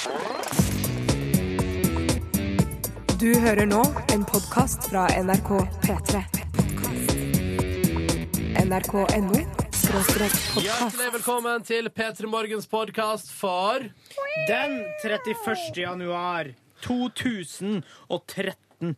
Du hører nå en podkast fra NRK P3. NRK.no. Hjertelig velkommen til P3 Morgens podkast for Den 31. januar 2013.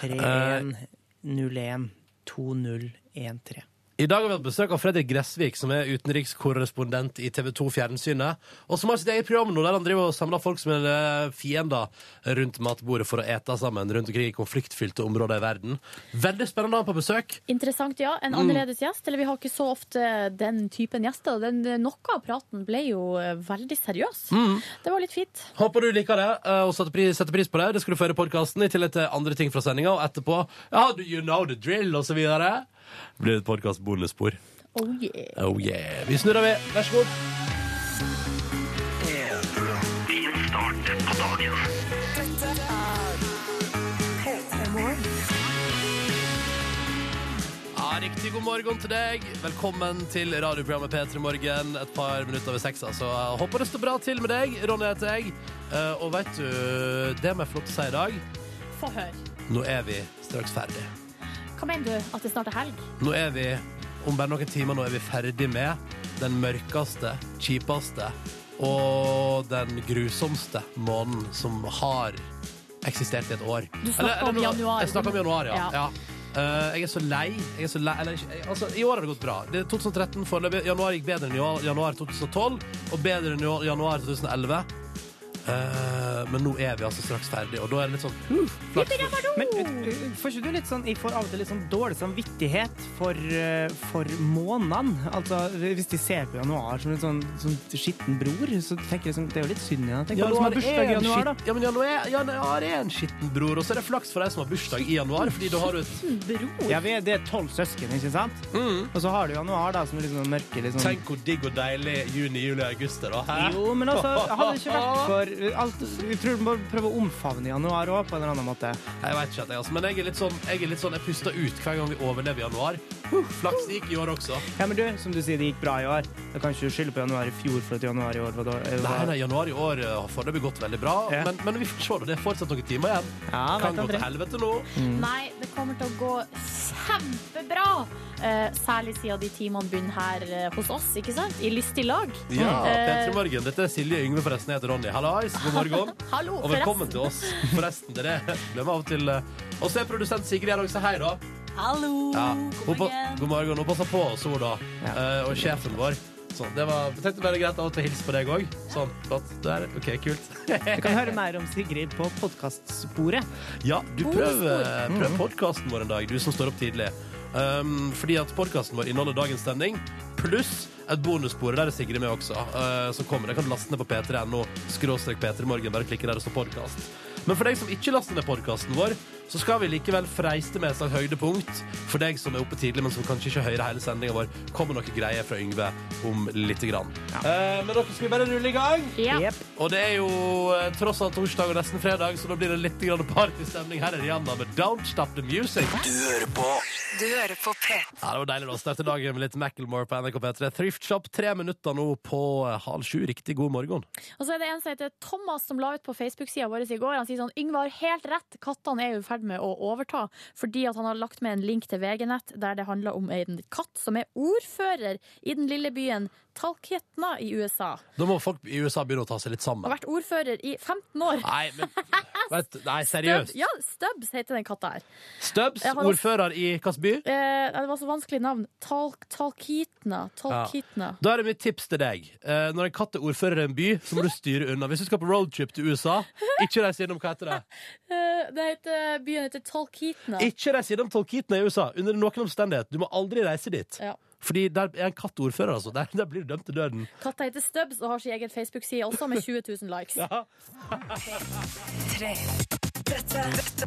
3101 2013. I dag har vi hatt besøk av Fredrik Gressvik, som er utenrikskorrespondent i TV 2 Fjernsynet, og som har sitt eget program nå der han driver og samler folk som er eh, fiender rundt matbordet for å ete sammen rundt omkring i konfliktfylte områder i verden. Veldig spennende å ha på besøk. Interessant, ja. En annerledes gjest. Eller vi har ikke så ofte den typen gjester. Den, noe av praten ble jo eh, veldig seriøs. Det var litt fint. Håper du liker det eh, og setter pris, setter pris på det. Det skal du få høre i podkasten, i tillegg til andre ting fra sendinga. Og etterpå ja, do you know the drill, og så videre. Blir det et podkast-bonusspor. Oh yeah. Oh yeah. Vi snurrer, vi. Vær så god. Riktig god morgen til deg. Velkommen til radioprogrammet P3 Morgen. Et par minutter over seks. Altså. Håper det står bra til med deg. Ronny heter jeg. Eh, Og vet du, det må jeg få lov til å si i dag. Få høre. Nå er vi straks ferdig. Hva mener du? At det snart er helg? Nå er vi, om bare noen timer nå er vi ferdig med den mørkeste, kjipeste og den grusomste måneden som har eksistert i et år. Du snakker om januar. Jeg snakker om januar, ja. Ja. ja. Uh, jeg er så lei. Jeg er så lei eller, jeg- altså, I år har det gått bra. Det er 2013 foreløpig. Januar gikk bedre enn januar 2012, og bedre enn januar 2011. Eh, men nå er vi altså straks ferdig, og da er det litt sånn uh, flaks. Men uh, får ikke du litt sånn, jeg får av og til litt sånn dårlig samvittighet for, uh, for månedene? Altså, hvis de ser på januar som en sånn, sånn skitten bror, så tenker jeg sånn, det er jo litt synd i det. Ja, som har bursdag i en januar, da. Ja, men januar, januar er en skitten bror, og så er det flaks for deg som har bursdag i januar, fordi da har du et Bror? Ja, vi er, det er tolv søsken, ikke sant? Og så har du januar, da, som er litt sånn mørke, sånn Tenk hvor digg og deilig juni, juli, august er, da. Hæ? Jo, men altså, hadde det ikke vært for alt, Vi tror vi må prøve å omfavne januar òg, på en eller annen måte. Jeg vet ikke, at jeg, altså, men jeg er litt sånn Jeg, er litt sånn, jeg puster ut hver gang vi overlever januar. Flaks gikk i år også. Ja, men du, som du sier, det gikk bra i år. Da kan ikke skylde på januar i fjor for at januar i år var dårlig. Nei, nei, januar i år eh, har foreløpig gått veldig bra, Ja. men, men vi får se. Det er fortsatt noen timer igjen. Ja, Kan gå til helvete nå. Nei, det kommer til å gå kjempebra. Eh, særlig siden de timene begynner her eh, hos oss, ikke sant? I lystig lag. Ja, Eh, P3 Morgen. Dette er Silje Yngve, forresten. Jeg heter Ronny. Hallais, god morgen. Hallo, Og velkommen til oss. Forresten, dere. er. Glemmer av og til eh. Og så er produsent Sigrid her også. Hei, da. Hallo, Ja, god morgen. god morgen. Hun passer på oss, hun, da. Eh, og sjefen vår. Sånn, det var, jeg tenkte bare greit av og til å hilse på deg òg. Sånn, flott. Der. OK, kult. Du kan høre mer om Sigrid på podkastsporet. Ja, du prøver, prøv podkasten vår en dag, du som står opp tidlig. Um, fordi at podkasten vår inneholder dagens sending pluss et bonusspor. Der er Sigrid med også. Uh, som kommer. Jeg kan laste ned på p3.no. Skråstrek P3morgen. Bare klikke der og står podkast. Men for deg som ikke laster ned podkasten vår, så skal vi likevel freiste med et slags høydepunkt. For deg som er oppe tidlig, men som kanskje ikke hører hele sendinga vår, kommer noen greier fra Yngve om lite grann. Uh, men dere skal vi bare rulle i gang. Ja. Yep. Og det er jo eh, tross alt torsdag og nesten fredag, så da blir det litt grann partystemning. Her er Rihanna med Don't Stop The Music. Du hører på Du hører på P3. Ja, Det var deilig å starte dagen med litt Macclemore på NRK P3. Thrift Shop, tre minutter nå på eh, halv sju. Riktig god morgen. Og så er det en som heter Thomas som la ut på Facebook-sida vår i går. Han sier sånn Yngve har helt rett, kattene er jo i ferd med å overta. Fordi at han har lagt med en link til VG-nett der det handler om en katt som er ordfører i den lille byen Talkeetna i USA. Da må folk i USA begynne å ta seg litt sammen. Har vært ordfører i 15 år. Nei, men vet, Nei, seriøst. Stubbs, ja, Stubbs heter den katta her. Stubbs, ordfører i hvilken by? Eh, det var så vanskelig navn. Tal Talkeetna. Talkeetna. Da er det mitt tips til deg. Eh, når en katt er ordfører i en by, så må du styre unna. Hvis du skal på roadtrip til USA, ikke reis innom hva heter det? Eh, det heter, byen heter Talkeetna. Ikke reis innom Tolkiten i USA under noen omstendighet. Du må aldri reise dit. Ja. Fordi der er en kattordfører, altså. Der, der blir du dømt til døden. Katta heter Stubbs og har sin egen Facebook-side også, med 20 000 likes. Ja. Dette, dette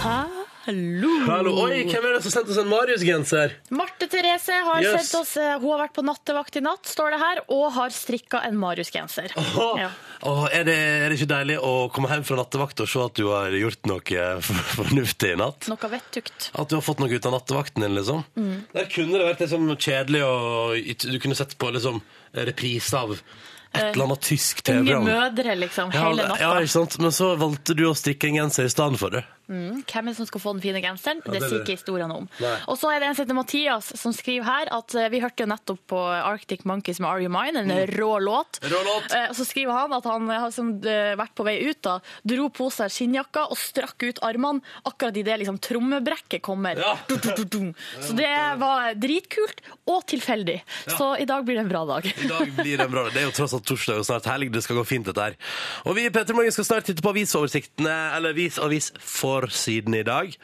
Hæ? Hallo! Hallo. Oi, hvem er det som sendte oss en Marius-genser? Marte Therese har Yes. sendt oss eh, Hun har vært på nattevakt i natt, står det her, og har strikka en Marius-genser. Åh, Ja. åh, er, det, er det ikke deilig å komme hjem fra nattevakt og se at du har gjort noe fornuftig i natt? Noe vettugt. At du har fått noe ut av nattevakten din, liksom. Mm. Der kunne det vært liksom kjedelig og du kunne sett på liksom reprise av et eller annet tysk TV-program. mødre, liksom, Hele natta. ja, ikke sant? Men så valgte du å strikke en genser i stedet for det. Mm. Hvem er det som skal få den fine genseren? Ja, det det er sier ikke historiene om. Nei. Og så er det en som heter Mathias som skriver her at eh, vi hørte jo nettopp på Arctic Monkeys med Are You Mine, en rå låt. Rå låt. Eh, Og så skriver han at han har liksom, vært på vei ut da, dro på seg skinnjakka og strakk ut armene akkurat idet liksom, trommebrekket kommer. Ja. Du, du, du. Så det var dritkult og tilfeldig. Så i dag blir det en bra dag. I dag blir det en bra dag. Det er jo tross alt torsdag og snart helg. Det skal gå fint, dette her. Og vi i Petter Morgen skal snart titte på avisoversiktene, eller avis, avisforsiden i dag.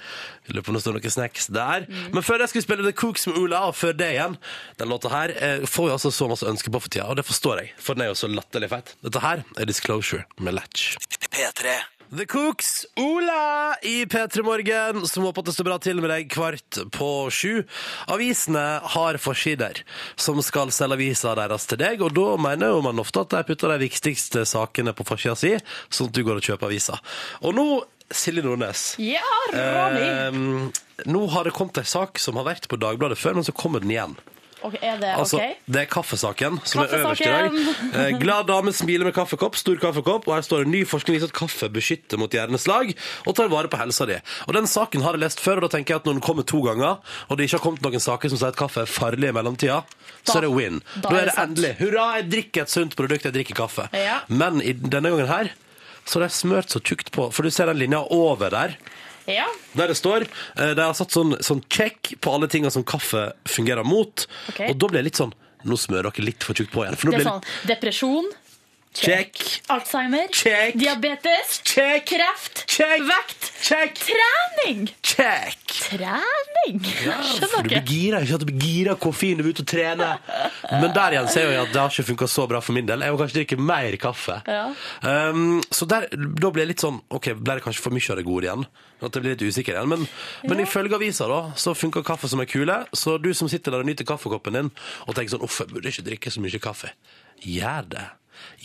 Jeg lurer på om det står noen snacks der. Men før det skal vi spille The Cooks med Ola, og før det igjen Den låta her eh, får vi altså så masse ønsker på for tida, og det forstår jeg, for den er jo så latterlig feit. Dette her er Disclosure med Latch. P3. The Cooks, Ola i P3 Morgen, som håper at det står bra til med deg kvart på sju. Avisene har forsider som skal selge avisa deres til deg, og da mener jo man ofte at de putter de viktigste sakene på forsida si, sånn at du går og kjøper avisa. Og nå, Silje Nordnes. Ja, Ronny! Eh, nå har det kommet en sak som har vært på Dagbladet før, men så kommer den igjen. Okay, er det Altså, ok? Det er kaffesaken som er øverst i dag. Eh, Glad dame smiler med kaffekopp, stor kaffekopp, og her står det ny forskning viser at kaffe beskytter mot hjerneslag og tar vare på helsa di. Og Den saken har jeg lest før, og da tenker jeg at når den kommer to ganger, og det ikke har kommet noen saker som sier at kaffe er farlig i mellomtida, så er det win. da Da, er det det sant. endelig. Hurra, jeg drikker et sunt produkt, jeg drikker kaffe. Ja. Men i denne gangen her så har de smørt så tjukt på, for du ser den linja over der. Ja. Der det står eh, De har satt sånn, sånn check på alle tinga som kaffe fungerer mot. Okay. Og da blir det litt sånn Nå smører dere litt for tjukt på igjen. For Det er blir sånn depresjon, check, Alzheimer, Check. diabetes, check, kreft, check, vekt, check, trening. check. Trening? Ja, for du blir gira, ikke at du blir gira koffein, du vil ut og trene. Men der igjen ser jeg at det har ikke funka så bra for min del. Jeg må kanskje drikke mer kaffe. Ja. Um, så der, da blir jeg litt sånn OK, ble det kanskje for mye av det gode igjen? At jeg blir litt usikker igjen. Men, men ifølge avisa da, så funker kaffe som er kule. Så du som sitter der og nyter kaffekoppen din og tenker sånn uff, jeg burde ikke drikke så mye kaffe. Gjør det.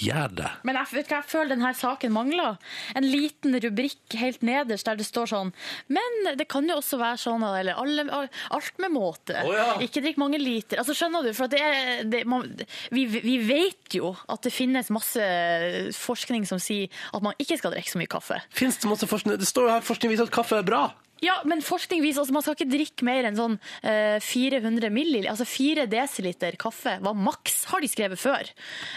Gjør det. Men jeg, vet hva jeg føler denne saken mangler. En liten rubrikk helt nederst der det står sånn Men det kan jo også være sånn eller alle, alt med måte. Oh, ja. Ikke drikk mange liter. Altså, skjønner du? For at det er, det, man, vi, vi vet jo at det finnes masse forskning som sier at man ikke skal drikke så mye kaffe. Finnes det masse forskning? Det står jo her forskning viser at kaffe er bra. Ja, men forskning viser altså man skal ikke drikke mer enn sånn eh, 400 milliliter. Altså 4 desiliter kaffe var maks, har de skrevet før.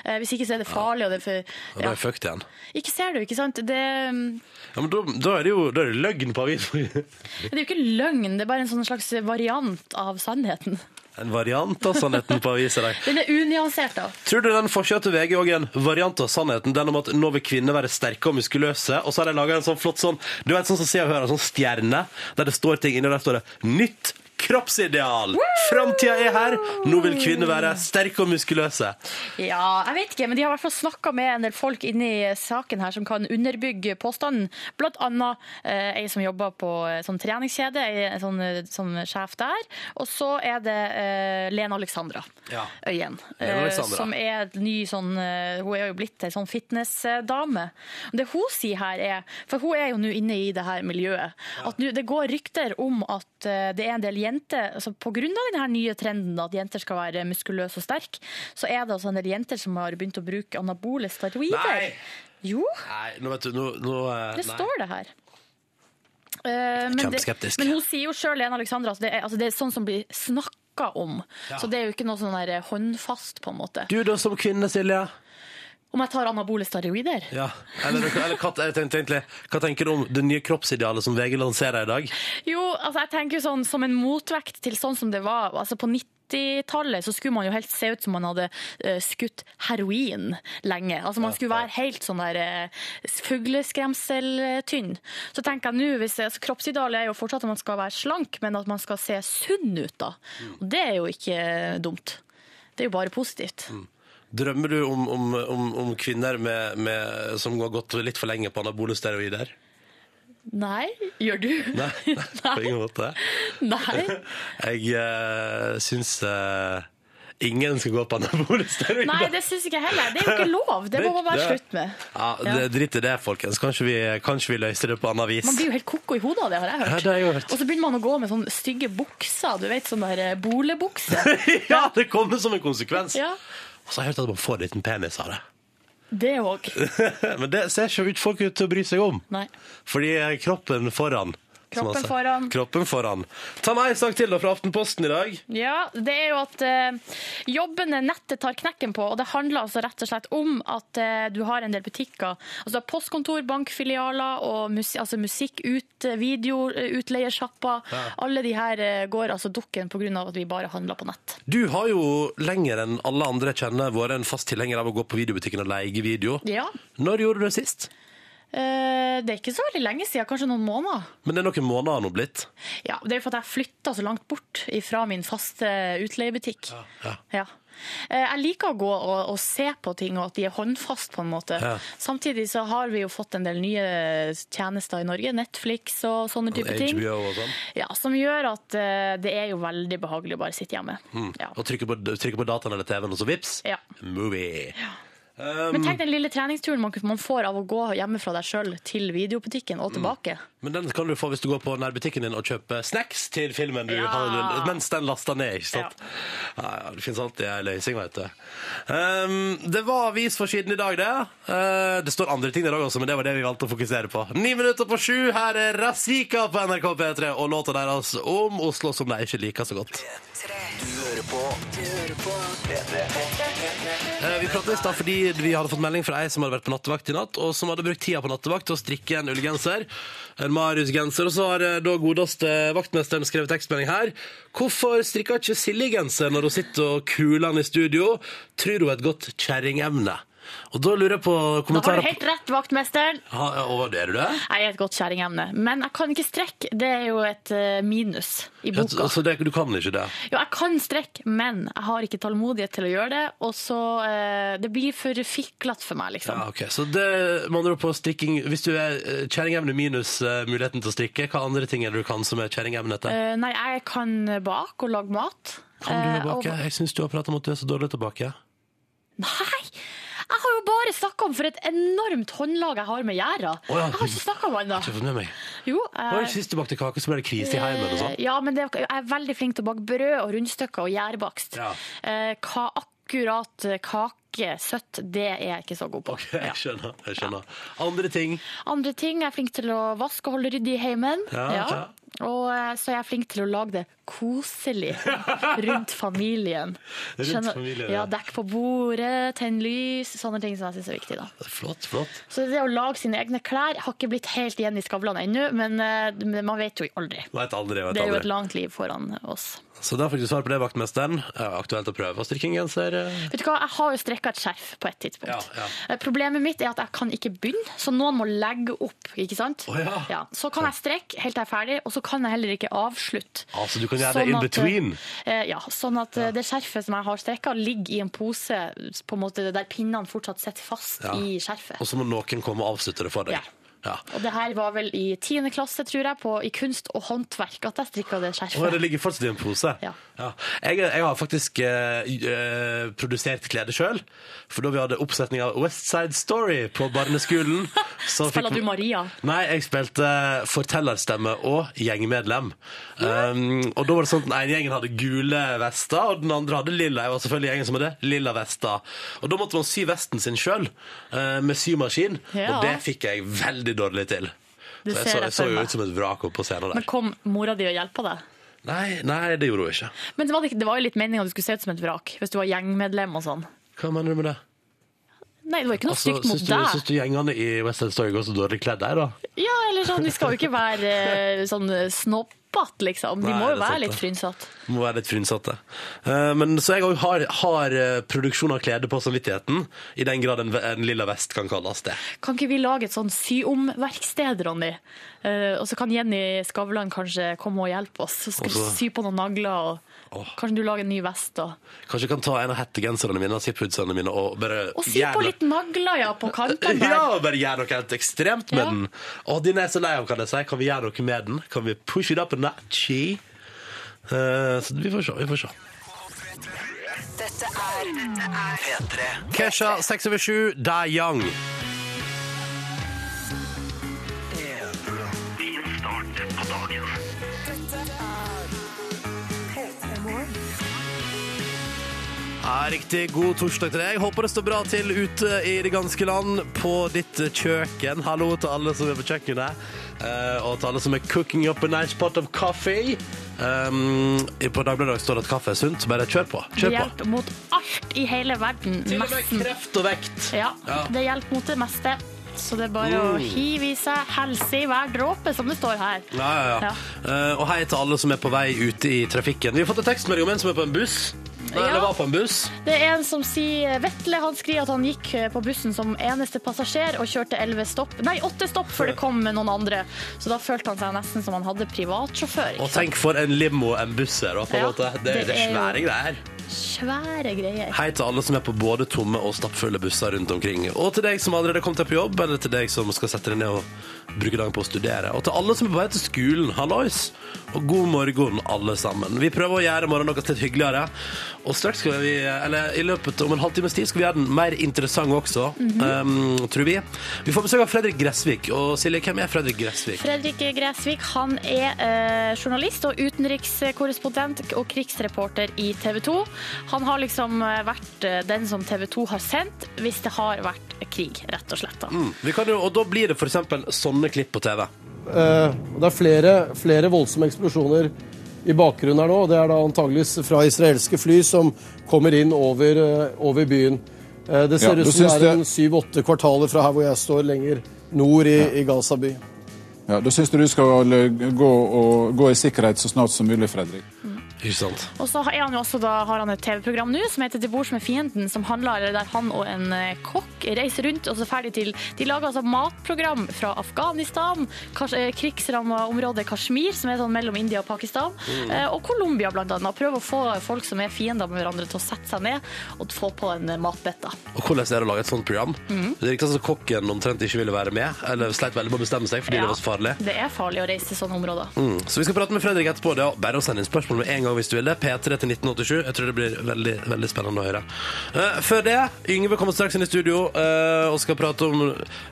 Eh, hvis ikke så er det farlig. Og det er for, ja. da er jeg fucked igjen. Ikke ser du, ikke sant? Det, Ja, men da, da er det jo da er det løgn på avisen. det er jo ikke løgn, det er bare en sånn slags variant av sannheten. En variant av sannheten på avisa i dag. Den er unyansert, da. Tror du den forsida til VG òg er en variant av sannheten? Den om at nå vil kvinner være sterke og muskuløse. Og så har de laga en sånn flott sånn Du vet sånn som Se og Hør, en sånn stjerne, der det står ting inni, og der står det 'Nytt kroppsideal'. Framtida er her. Nå vil kvinner være sterke og muskuløse. Ja, jeg vet ikke, men de har i hvert fall snakka med en del folk inni saken her som kan underbygge påstanden. Blant annet eh, ei som jobber på en sånn treningskjede, ei sånn, eh, som sjef der. Og så er det eh, Lene Alexandra Ja. Øyen. Lene eh, som er ny sånn eh, Hun er jo blitt ei sånn fitnessdame. Det hun sier her er For hun er jo nå inne i det her miljøet. At nu, det går rykter om at eh, det er en del jenter altså På grunn av den nye trenden at jenter skal være muskuløse og sterke, så er det altså en del jenter som har begynt å bruke anabole steroider. Nei. Jo, Nei, nå vet du nå, nå, eh, det nei. står det her. Uh, men, det, men hun sier jo sjøl, Lene Alexandra, at det er, altså det er sånn som blir snakka om. Så det er jo ikke noe sånn håndfast, på en måte. Du da som kvinne, Silje? Om jeg tar anabole steroider? Ja. Eller, eller hva, tenkte egentlig, hva tenker du om det nye kroppsidealet som VG lanserer i dag? Jo, altså jeg tenker sånn som en motvekt til sånn som det var altså på 90-tallet så skulle man jo helt se ut som man hadde eh, skutt heroin lenge. Altså Man skulle være helt sånn der uh, fugleskremseltynn. Så tenker jeg nå, hvis altså, Kroppsidealet er jo fortsatt at man skal være slank, men at man skal se sunn ut. da. Og Det er jo ikke dumt. Det er jo bare positivt. Drømmer du om, om, om, om kvinner med, med, som har gått litt for lenge på anabole steroider? Nei, gjør du? Nei, på ingen måte. Nei. Jeg uh, syns uh, ingen skal gå på anabole steroider. Nei, det syns ikke jeg heller. Det er jo ikke lov. Det må man bare slutte med. Ja, det, Drit i det, folkens. Kanskje vi, kanskje vi løser det på annet vis. Man blir jo helt koko i hodet av det, har jeg Ja, hørt. det har jeg hørt. Og så begynner man å gå med sånne stygge bukser. Du vet, sånne der eh, bolebukse. ja, det kommer som en konsekvens. Ja, Og så har jeg hørt at man får en liten penis av det. det òg. Men det ser ikke ut folk ut til å bry seg om. Nei. Fordi kroppen foran. Kroppen man foran. Kroppen foran. Ta meg en sak til da fra Aftenposten i dag. Ja, det er jo at eh, jobbene nettet tar knekken på, og det handler altså rett og slett om at eh, du har en del butikker. Altså du har postkontor, bankfilialer og musik, altså musikk, ut, video, eh, Ja. Alle de her eh, går altså dukken pga. at vi bare handler på nett. Du har jo lenger enn alle andre kjenner vært en fast tilhenger av å gå på videobutikken og leie video. Ja. Når gjorde du det sist? Eh, det er ikke så veldig lenge siden, kanskje noen måneder. Men det er noen måneder nå blitt. Ja, Det er jo for at jeg flytta så langt bort fra min faste utleiebutikk. Ja. Ja. ja. Jeg liker å gå og, og se på ting, og at de er håndfast, på en måte. Ja. Samtidig så har vi jo fått en del nye tjenester i Norge, Netflix og sånne type ting. HBO og sånn. Ja, Som gjør at uh, det er jo veldig behagelig å bare sitte hjemme. Ja. Og trykke på, trykke på dataen eller TV-en, og så vips. Ja. Movie. Men tenk den lille treningsturen man, man får av å gå hjemme fra deg sjøl til videobutikken og tilbake. Men den kan du få hvis du går på nærbutikken din og kjøper snacks til filmen du Ja. har, mens den laster ned. ikke sant? Ja. Ja, det finnes alltid ei løsning, veit du. Um, det var avisforsiden i dag, det. Uh, det står andre ting i dag også, men det var det vi valgte å fokusere på. Ni minutter på sju, her er Razika på NRK P3 og låta deres om Oslo som de ikke liker så godt. Eh, Vi pratet i stad fordi vi hadde fått melding fra ei som hadde vært på nattevakt i natt, og som hadde brukt tida på nattevakt til å strikke en ullgenser, en Marius-genser, og så har eh, da godeste vaktmesteren skrevet tekstmelding her. Hvorfor strikker ikke Silje genser når hun sitter og kuler den i studio? Tror hun er et godt kjerringemne. Og da lurer jeg på kommentarer Da har du helt rett, vaktmesteren. Ha, og er du det? Jeg er et godt kjerringemne. Men jeg kan ikke strekke. Det er jo et eh, minus i Ja, boka. Altså, det, du kan ikke det? Jo, jeg kan strekke, men jeg har ikke tålmodighet til å gjøre det. Og så eh, Det blir for fiklete for meg, liksom. Ja, ok. Så det andre på strikking Hvis du er eh, kjerringemne minus uh, muligheten til å strikke, hva andre ting er det du kan som er kjerringemnete? Uh, nei, jeg kan bake og lage mat. Kan du bake? og- Jeg syns du har pratet om at du er så dårlig til å bake. Nei! Jeg har jo bare snakka om for et enormt håndlag jeg har med gjæra. Oh, ja. Jeg har ikke snakka om annet. Jo, Var det eh, sist du bakte kake, så ble det krise i heimen og sånn? Ja, men det, jeg er veldig flink til å bake brød og rundstykker og gjærbakst. Ja. Eh, hva akkurat kake, søtt, det er jeg ikke så god på. Ok, jeg skjønner. jeg skjønner. Andre ting? Andre ting, jeg er flink til å vaske og holde ryddig i heimen. Ja, ja. Og eh, så er jeg flink til å lage det koselig rundt familien. Rundt familien, ja. ja. Dekk på bordet, tenn lys, sånne ting som jeg syns er viktig. da. Flott, flott. Så det å lage sine egne klær har ikke blitt helt igjen i Skavlan ennå, men eh, man vet jo aldri. Vet aldri. Vet Det er jo et langt liv foran oss. Så da fikk du svar på det, vaktmesteren. Ja, aktuelt å prøve å strikke en genser. eh. Vet du hva, Jeg har jo strekka et skjerf på et tidspunkt. Ja, ja. Eh, Problemet mitt er at jeg kan ikke begynne, så noen må legge opp. ikke sant? Oh, ja. Så kan jeg strekke helt til jeg er ferdig, og så kan jeg heller ikke avslutte. Altså, du kan gjøre det in at, between. eh, ja, sånn at det skjerfet som jeg har strekka, ligger i en pose på en måte, der pinnene fortsatt sitter fast Ja. i skjerfet. Og så må noen komme og avslutte det for deg. Ja. Ja. Og det her var vel i tiende klasse, tror jeg, på, i kunst og håndverk at jeg strikka det Å, skjerfet. det ligger fortsatt i en pose? Ja. Jeg, jeg har faktisk eh, eh, produsert klede sjøl. For da vi hadde oppsetning av West Side Story på barneskolen så fikk- Spiller du Maria? Nei, jeg spilte fortellerstemme og gjengmedlem. Um, og da var det sånn at den ene gjengen hadde gule vester, og den andre hadde lilla. Jeg var selvfølgelig gjengen som hadde lilla vester. Og da måtte man sy vesten sin sjøl med symaskin, Ja. og det fikk jeg veldig dårlig til. Så jeg så, jeg så jo ut som et vrak oppe på scenen Men kom mora di og hjelpa deg? Nei, nei, det gjorde hun ikke. Men det var, det var jo litt meninga du skulle se ut som et vrak, hvis du var gjengmedlem og sånn. Hva mener du med det? Nei, det var ikke noe Altså, stygt mot syns, du, deg. syns du gjengene i West End Story går så dårlig kledd der, da? Ja, eller sånn, de skal jo ikke være eh, snobbete, liksom. De Nei, må jo være litt frynsete. Må være litt frynsete. Uh, men så jeg òg har, har eh, produksjon av klede på samvittigheten, i den grad en, en lilla vest kan kalles det. Kan ikke vi lage et sånn sy-om-verksted, Ronny? Uh, og så kan Jenny Skavlan kanskje komme og hjelpe oss. Så skal Også... vi sy på noen nagler og Kanskje du lager en ny vest, da. Kanskje jeg kan ta en av hettegenserne mine og ziphoodene mine og bare Og sy på litt nagler, ja, på kantene der. Ja, bare gjøre noe helt ekstremt med Ja. den. Å, den er så lei av, kan jeg si. Kan vi gjøre noe med den? Kan vi push it up a notch? Uh, så vi får se, vi får se. Dette er P3. Kesha, 6 over 7, Da Young. Ja, riktig god torsdag til deg. Håper det står bra til ute i det ganske land, på ditt kjøkken. Hallo til alle som er på kjøkkenet, eh, og til alle som er cooking up a nice pot of coffee. Um, på Dagbladet står det at kaffe er sunt. Bare kjør på. Det hjelper på. mot alt i hele verden. Til og med Nesten. kreft og vekt. Ja, Ja. det hjelper mot det meste. Så det er bare å Mm. hive i seg helse i hver dråpe, som det står her. Ja, ja, ja. Eh, og hei til alle som er på vei ute i trafikken. Vi har fått en tekstmelding om en som er på en buss. Nei, Ja. Eller var på en buss. Det er en som sier Vetle han skriver at han gikk eh, på bussen som eneste passasjer og kjørte 11 stopp. Nei, åtte stopp før det kom noen andre. Så da følte han seg nesten som han hadde privatsjåfør. Og tenk for en limo en buss er, da, på en Ja, måte. Det, det det er svære greier. Svære greier. Hei til alle som er på både tomme og stappfulle busser rundt omkring. Og til deg som allerede kom deg på jobb, eller til deg som skal sette deg ned og bruke dagen på å studere. Og til alle som er på vei til skolen, hallois! Og god morgen, alle sammen. Vi prøver å gjøre morgenen deres litt hyggeligere. Og straks skal vi, eller i løpet om en halvtimes tid, skal vi gjøre den mer interessant også, um, tror vi. Vi får besøk av Fredrik Gressvik. Og Silje, hvem er Fredrik Gressvik? Fredrik Gressvik han er eh, journalist og utenrikskorrespondent og krigsreporter i TV 2. Han har liksom eh, vært eh, den som TV 2 har sendt hvis det har vært krig, rett og slett. Da. Mm. Vi kan jo, og da blir det for eksempel sånne klipp på TV. Eh, det er flere, flere voldsomme eksplosjoner i bakgrunnen her nå. og Det er da antageligvis fra israelske fly som kommer inn over, eh, over byen. Eh, det ser Ja, ut som det er en syv-åtte kvartaler fra her hvor jeg står, lenger nord i, i Gaza by. Ja, Da syns du du skal gå, og, gå i sikkerhet så snart som mulig, Fredrik. Sant? Og så er han jo også da, har han et TV-program nå som heter Til bords med fienden, som handler eller der han og en eh, kokk reiser rundt og så ferdig til De lager altså matprogram fra Afghanistan, krigsramma området Kashmir, som er sånn mellom India og Pakistan, mm. og Colombia annet. Og prøver å få folk som er fiender med hverandre til å sette seg ned og få på en eh, matbett. Og hvordan er det å lage et sånt program? Mm. Det virker som kokken omtrent ikke ville være med, eller sleit veldig med å bestemme seg fordi Ja. det var så farlig. Det er farlig å reise til sånne områder. Mm. Så vi skal prate med Fredrik etterpå. Det er bare å sende inn spørsmål med en gang hvis du vil det. P3 til 1987. Jeg tror det blir veldig, veldig spennende å høre. Uh, før det, Yngve kommer straks inn i studio uh, og skal prate om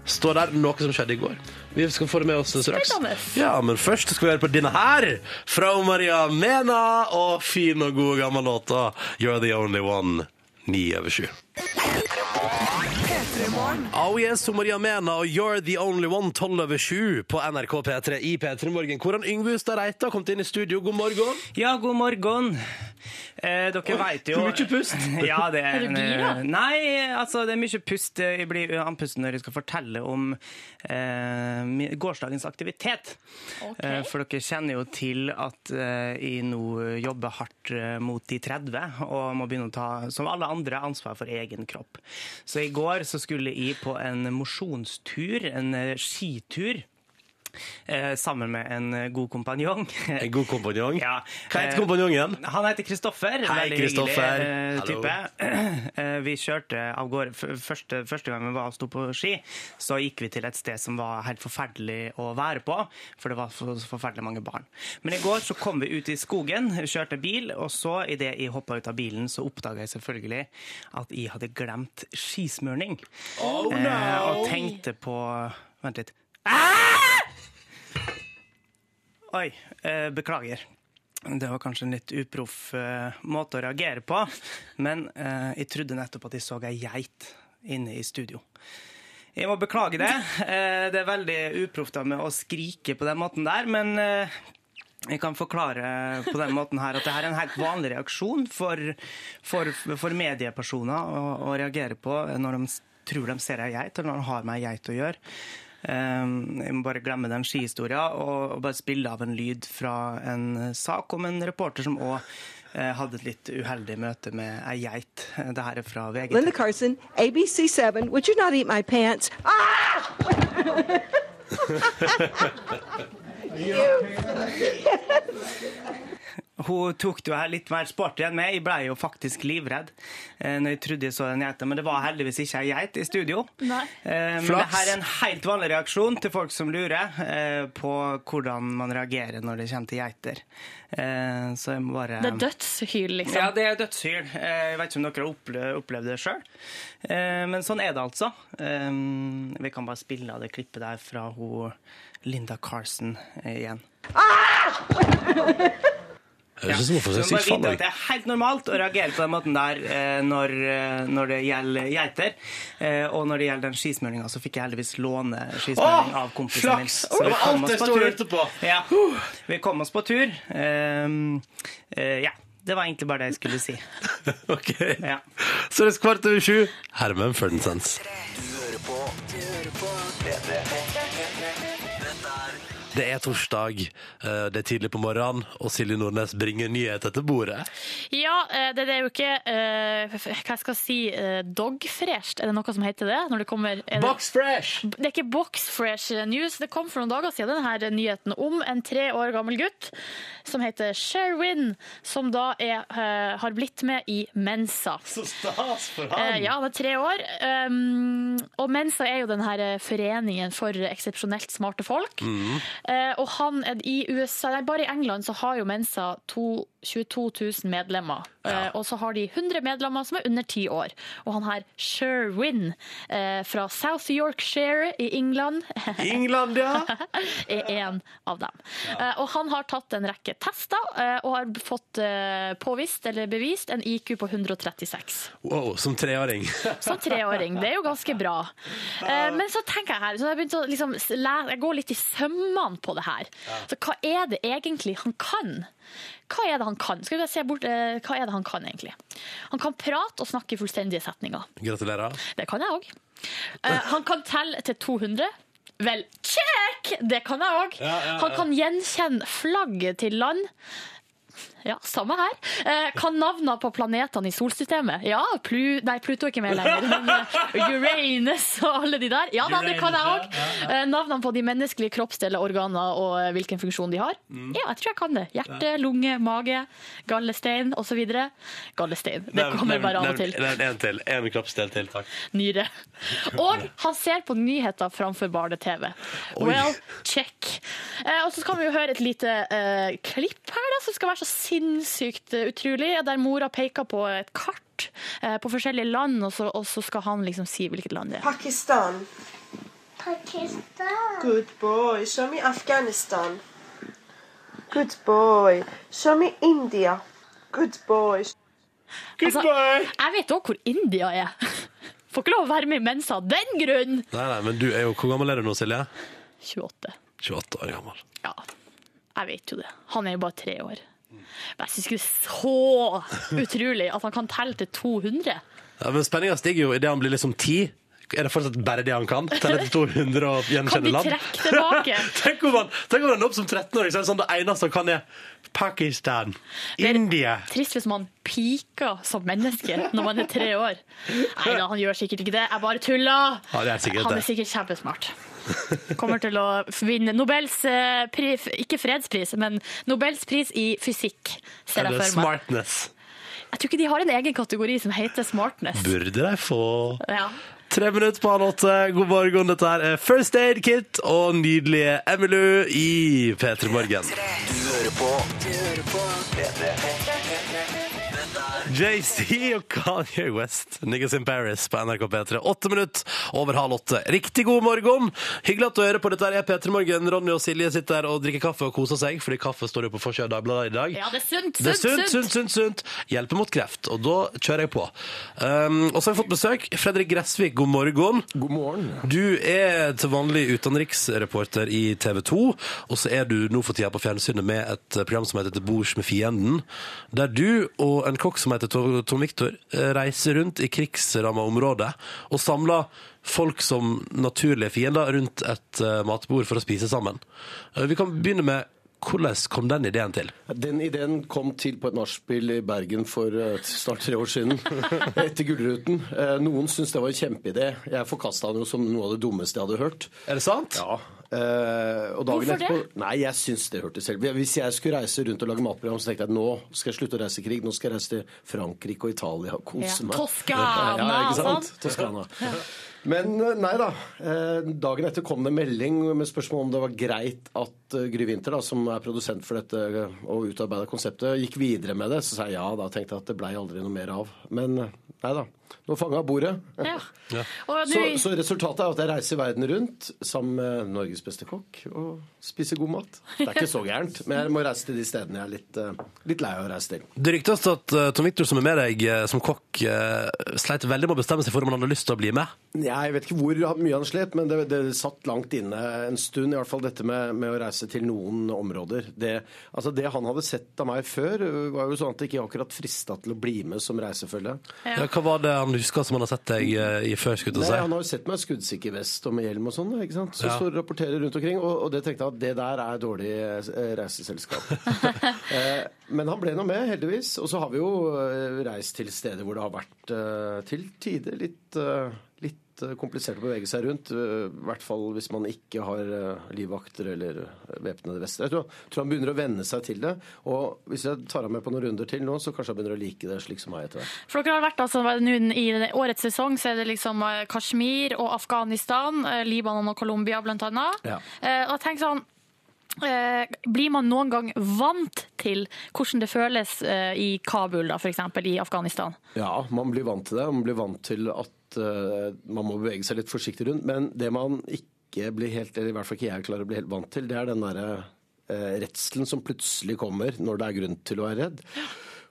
Stå der noe som skjedde i går? Vi skal få det med oss straks. Ja, men først skal vi høre på denne her fra Maria Mena og fin og god gammel låta. You're the only one. Ni over sju. Oh yes, Maria Mena og You're the only one, 12 over 7 på NRK P3 i P3 Morgen. Hvordan Yngve Hustad Reite har kommet inn i studio. God morgen. Ja, god morgen. Eh, dere vet jo mye pust. Ja, det Er du gira? Nei, altså det er mye pust. Jeg blir andpusten når jeg skal fortelle om eh, gårsdagens aktivitet. Okay. Eh, for dere kjenner jo til at eh, jeg nå jobber hardt eh, mot de 30 og må begynne å ta, som alle andre, ansvar for egen kropp. Så i går så skulle jeg på en mosjonstur, en eh, skitur. Eh, sammen med en eh, god kompanjong. En god kompanjong. Ja. Hva heter Eh, kompanjongen? Han heter Kristoffer. Hei, Veldig Kristoffer. hyggelig eh, type. Hello. Vi kjørte av gårde første, første gang vi var og sto på ski, så gikk vi til et sted som var helt forferdelig å være på, for det var for, så forferdelig mange barn. Men i går så kom vi ut i skogen, kjørte bil, og så idet jeg hoppa ut av bilen, så oppdaga jeg selvfølgelig at jeg hadde glemt skismørning. Oh, no. og tenkte på Vent litt. Oi, eh, beklager. Det var kanskje en litt uproff eh, måte å reagere på, men eh, jeg trodde nettopp at jeg så ei geit inne i studio. Jeg må beklage det. Eh, det er veldig uproft av meg å skrike på den måten der, men eh, jeg kan forklare på den måten her at det er en helt vanlig reaksjon for, for, for mediepersoner å, å reagere på når de tror de ser ei geit, eller når de har med ei geit å gjøre. Um, jeg må bare glemme den skihistoria og, og bare spille av en lyd fra en eh, sak om en reporter som òg hadde et litt uheldig møte med ei geit. Eh, Det her er fra VG. Linda Carson, ABC7. Would you not eat my pants? Ah! Hun tok det jo her litt mer sporty enn meg. Jeg ble jo faktisk livredd eh, når jeg trodde jeg så en geite, men det var heldigvis ikke ei geit i studio. Nei. Men det her er en helt vanlig reaksjon til folk som lurer eh, på hvordan man reagerer når det kommer til geiter. Eh, så jeg må bare Det er dødshyl, liksom. Ja, det er dødshyl. Eh, Jeg vet ikke om dere har opple- opplevd det sjøl, men sånn er det altså. Vi kan bare spille av det klippet der fra hun Linda Carson igjen. Det få Så må vite at det er helt normalt å reagere på den måten der eh, når, eh, når det gjelder geiter. Eh, Og når det gjelder den skismøringa, så fikk jeg heldigvis låne skismøring av kompisen min. Så vi kom oss på tur. Ja. Vi kom oss på tur. Um, uh, ja. Det var egentlig bare det jeg skulle si. Ok. Ja. Så det er kvart over sju. Herman Ferdinands. Du hører på Det er torsdag, eh, det er tidlig på morgenen, og Silje Nordnes bringer nyheter til bordet. Ja, eh, det, er jo ikke eh, Hva skal jeg si eh, Dogfresht, er det noe som heter det? Når det kommer er det, det er ikke Boxfresh News. Det kom for noen dager siden denne nyheten om en tre år gammel gutt som heter Sherwin, som da er, har blitt med i Mensa. Så stas for han! ja, han er tre år. Um, og Mensa er jo denne foreningen for eksepsjonelt smarte folk. Eh, og han er i USA, nei, bare i England så har jo Mensa to, 22 000 medlemmer. Eh, og så har de 100 medlemmer som er under 10 år. Og han her Sherwin eh, fra South Yorkshire i England England, ja! er en av dem. Eh, og han har tatt en rekke tester eh, og har fått eh, påvist eller bevist en IQ på 136. Wow, som treåring. Som treåring. Det er jo ganske bra. Eh, men så tenker jeg her, så jeg begynte å liksom jeg går litt i sømmene på det her. Så hva er det egentlig han kan? Hva er det han kan? Skal vi se bort, eh, hva er det han kan egentlig? Han kan prate og snakke i fullstendige setninger. Gratulerer. Det kan jeg òg. han kan telle til 200. Vel, check! Det kan jeg òg. Han kan gjenkjenne flagg til land. Ja, samme her. Eh, kan navnene på planetene i solsystemet. Ja, Plu nei, Pluto er ikke med lenger, men eh, Uranus og alle de der. Ja da, det kan jeg òg. Eh, navnene på de menneskelige kroppsdeler, organer og eh, hvilken funksjon de har. Ja, jeg tror jeg kan det. Hjerte, lunge, mage, gallestein osv. Gallestein. Det kommer bare av og til. Nevn en til. En kroppsdel til, takk. Nyre. Og han ser på nyheter framfor barne-TV. Well, check. Eh, og så kan vi jo høre et lite eh, klipp her, da, som skal være så sinnssykt eh, utrolig. Der mora peker på et kart eh, på forskjellige land, og så, og så skal han liksom si hvilket land det er. Pakistan. Pakistan. Good boy. Show me Afghanistan. Good boy. Show me India. Good boy. Altså, jeg vet òg hvor India er. Får ikke lov å være med i Mensa av den grunn! Nei, nei, men du er jo Hvor gammel er du nå, Silje? 28. 28 år gammel. Ja, jeg vet jo det. Han er jo bare tre år. Men jeg syns det er så utrolig at han kan telle til 200. Ja, men spenninga stiger jo idet han blir liksom ti. Er det fortsatt bare det han kan? Telle til 200 og Kan gjenkjenne de land? trekke tilbake? tenk om han tenk om han opp som 13-åring, så er det sånn det eneste han kan, er Pakistan, Det India Trist hvis man piker som menneske når man er tre år. Nei da, han gjør sikkert ikke det. Jeg bare tuller. Ja, det er sikkert han er sikkert kjempesmart. Kommer til å vinne Nobels pris, Ikke fredspris, men Nobels pris i fysikk, ser jeg for meg. smartness. Jeg tror ikke de har en egen kategori som heter smartness. Burde de få Ja. Tre minutter på halv åtte. God morgen. Dette her er First Aid Kit og nydelige Emilu i P3 Morgen. Du hører på Du hører på P3. JC og Kanye West, Niggas in Paris på NRK P3. Åtte minutter over halv åtte. Riktig god morgen! Hyggelig at du hører på. Dette er P3 Morgen. Ronny og Silje sitter her og drikker kaffe og koser seg, fordi kaffe står jo på forsida av Dagbladet i dag. ja, det er sunt, Det er sunt, sunt, sunt, sunt, sunt. Hjelper mot kreft. Og da kjører jeg på. Um, og så har vi fått besøk. Fredrik Gressvik, god morgen. God morgen. Du er til vanlig utenriksreporter i TV 2, og så er du nå for tida på fjernsynet med et program som heter Til bords med fienden, der du og en kokk som heter To- Tom Viktor eh, reiser rundt i krigsramma områder og samler folk som naturlige fiender rundt et eh, matbord for å spise sammen. Eh, Vi kan begynne med hvordan kom den ideen til? Den ideen kom til på et nachspiel i Bergen for snart tre år siden. Etter Gullruten. Noen syntes det var en kjempeidé. Jeg forkasta den jo som noe av det dummeste jeg hadde hørt. Er det sant? Ja. Og dagen Hvorfor det? Nei, jeg syns det hørtes selv. Hvis jeg skulle reise rundt og lage matprogram, så tenkte jeg at nå skal jeg slutte å reise i krig. Nå skal jeg reise til Frankrike og Italia og kose Ja. meg. Toskana, ja, ikke sant? Toskana. Men eh, nei da. Eh, Dagen etter kom det melding med spørsmål om det var greit at Gry Winther, som er produsent for dette og utarbeida konseptet, gikk videre med det. Så sa jeg ja, da tenkte jeg at det blei aldri noe mer av. Men nei da. Nå fanga jeg bordet. Ja. Og Så, så resultatet er at jeg reiser verden rundt sammen med Norges beste kokk og spiser god mat. Det er ikke så gærent, men jeg må reise til de stedene jeg er litt, eh, litt lei av å reise til. Det ryktes at eh, Tom Victor, som er med deg eh, som kokk, sleit veldig med å bestemme seg for om han hadde lyst til å bli med. Jeg vet ikke hvor mye han slet, men det, det satt langt inne en stund. i hvert fall Dette med, med å reise til noen områder. Det, altså det han hadde sett av meg før, var jo sånn at det ikke akkurat frista til å bli med som reisefølge. Ja. hva var det han husker som han har sett deg eh, i før? skulle Nei, Han har jo sett meg skuddsikker vest og med hjelm og sånn. ikke sant? Så Ja. står og rapporterer rundt omkring, og, og det tenkte jeg at det der er dårlig eh, reiseselskap. eh, men han ble nå med, heldigvis. Og så har vi jo reist til steder hvor det har vært til tider litt, litt eh, komplisert å bevege seg rundt. eh, I hvert fall hvis man ikke har eh, livvakter eller væpnede vester. Jeg tror, tror han begynner å venne seg til det. Og hvis jeg tar ham med på noen runder til nå, så kanskje han begynner å like det slik som meg etter hvert. For dere har vært altså, I årets sesong så er det liksom Kashmir og Afghanistan, Libanon og Colombia annet. Ja. Og tenk sånn Blir man noen gang vant til hvordan det føles i Kabul, da, f.eks. i Afghanistan? Ja, man blir vant til det. Man blir vant til at eh, man må bevege seg litt forsiktig rundt. Men det man ikke blir helt, eller i hvert fall ikke jeg klarer å bli helt vant til, det er den derre uh, redselen som plutselig kommer når det er grunn til å være redd.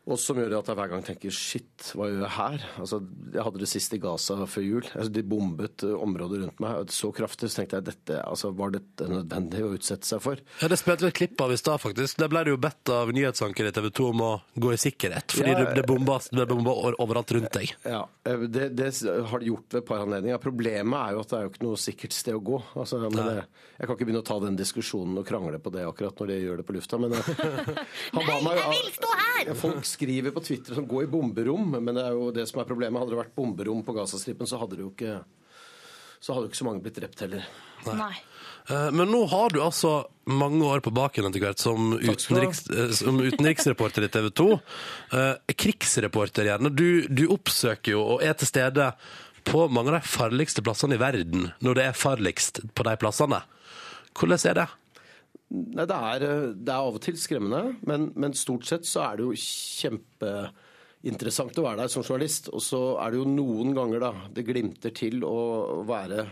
Og som gjør at jeg hver gang tenker shit, hva gjør jeg her? Altså, jeg hadde det sist i Gaza før jul. Altså, de bombet eh, området rundt meg så kraftig, så tenkte jeg dette, altså, var dette nødvendig å utsette seg for? Ja, Det spilte vi et klipp av i stad, faktisk. Der ble det jo bedt av nyhetsanker i TV 2 om å gå i sikkerhet, fordi Ja, det, bomba det ble bomba overalt rundt deg. Ja, eh, det, det har de gjort ved et par anledninger. Problemet er jo at det er jo ikke noe sikkert sted å gå. Altså, men det, jeg kan ikke begynne å ta den diskusjonen og krangle på det akkurat når de gjør det på lufta. Men jeg, meg, jeg vil stå her! Folk skriver på Twitter som går i bomberom, men det er jo det som er problemet. Hadde det vært bomberom på Gazastripen, så hadde det jo ikke så hadde jo ikke så mange blitt drept heller. Nei. Nei. Men nå har du altså mange år på baken etter hvert som, utenriks, eh, som utenriksreporter i TV 2. Eh, Krigsreporter gjerne. Du, du oppsøker jo og er til stede på mange av de farligste plassene i verden når det er farligst på de plassene. Hvordan er det? Nei, det er, eh, det er av og til skremmende, men, men stort sett så er det jo kjempeinteressant å være der som journalist. Og så er det jo noen ganger da det glimter til å være,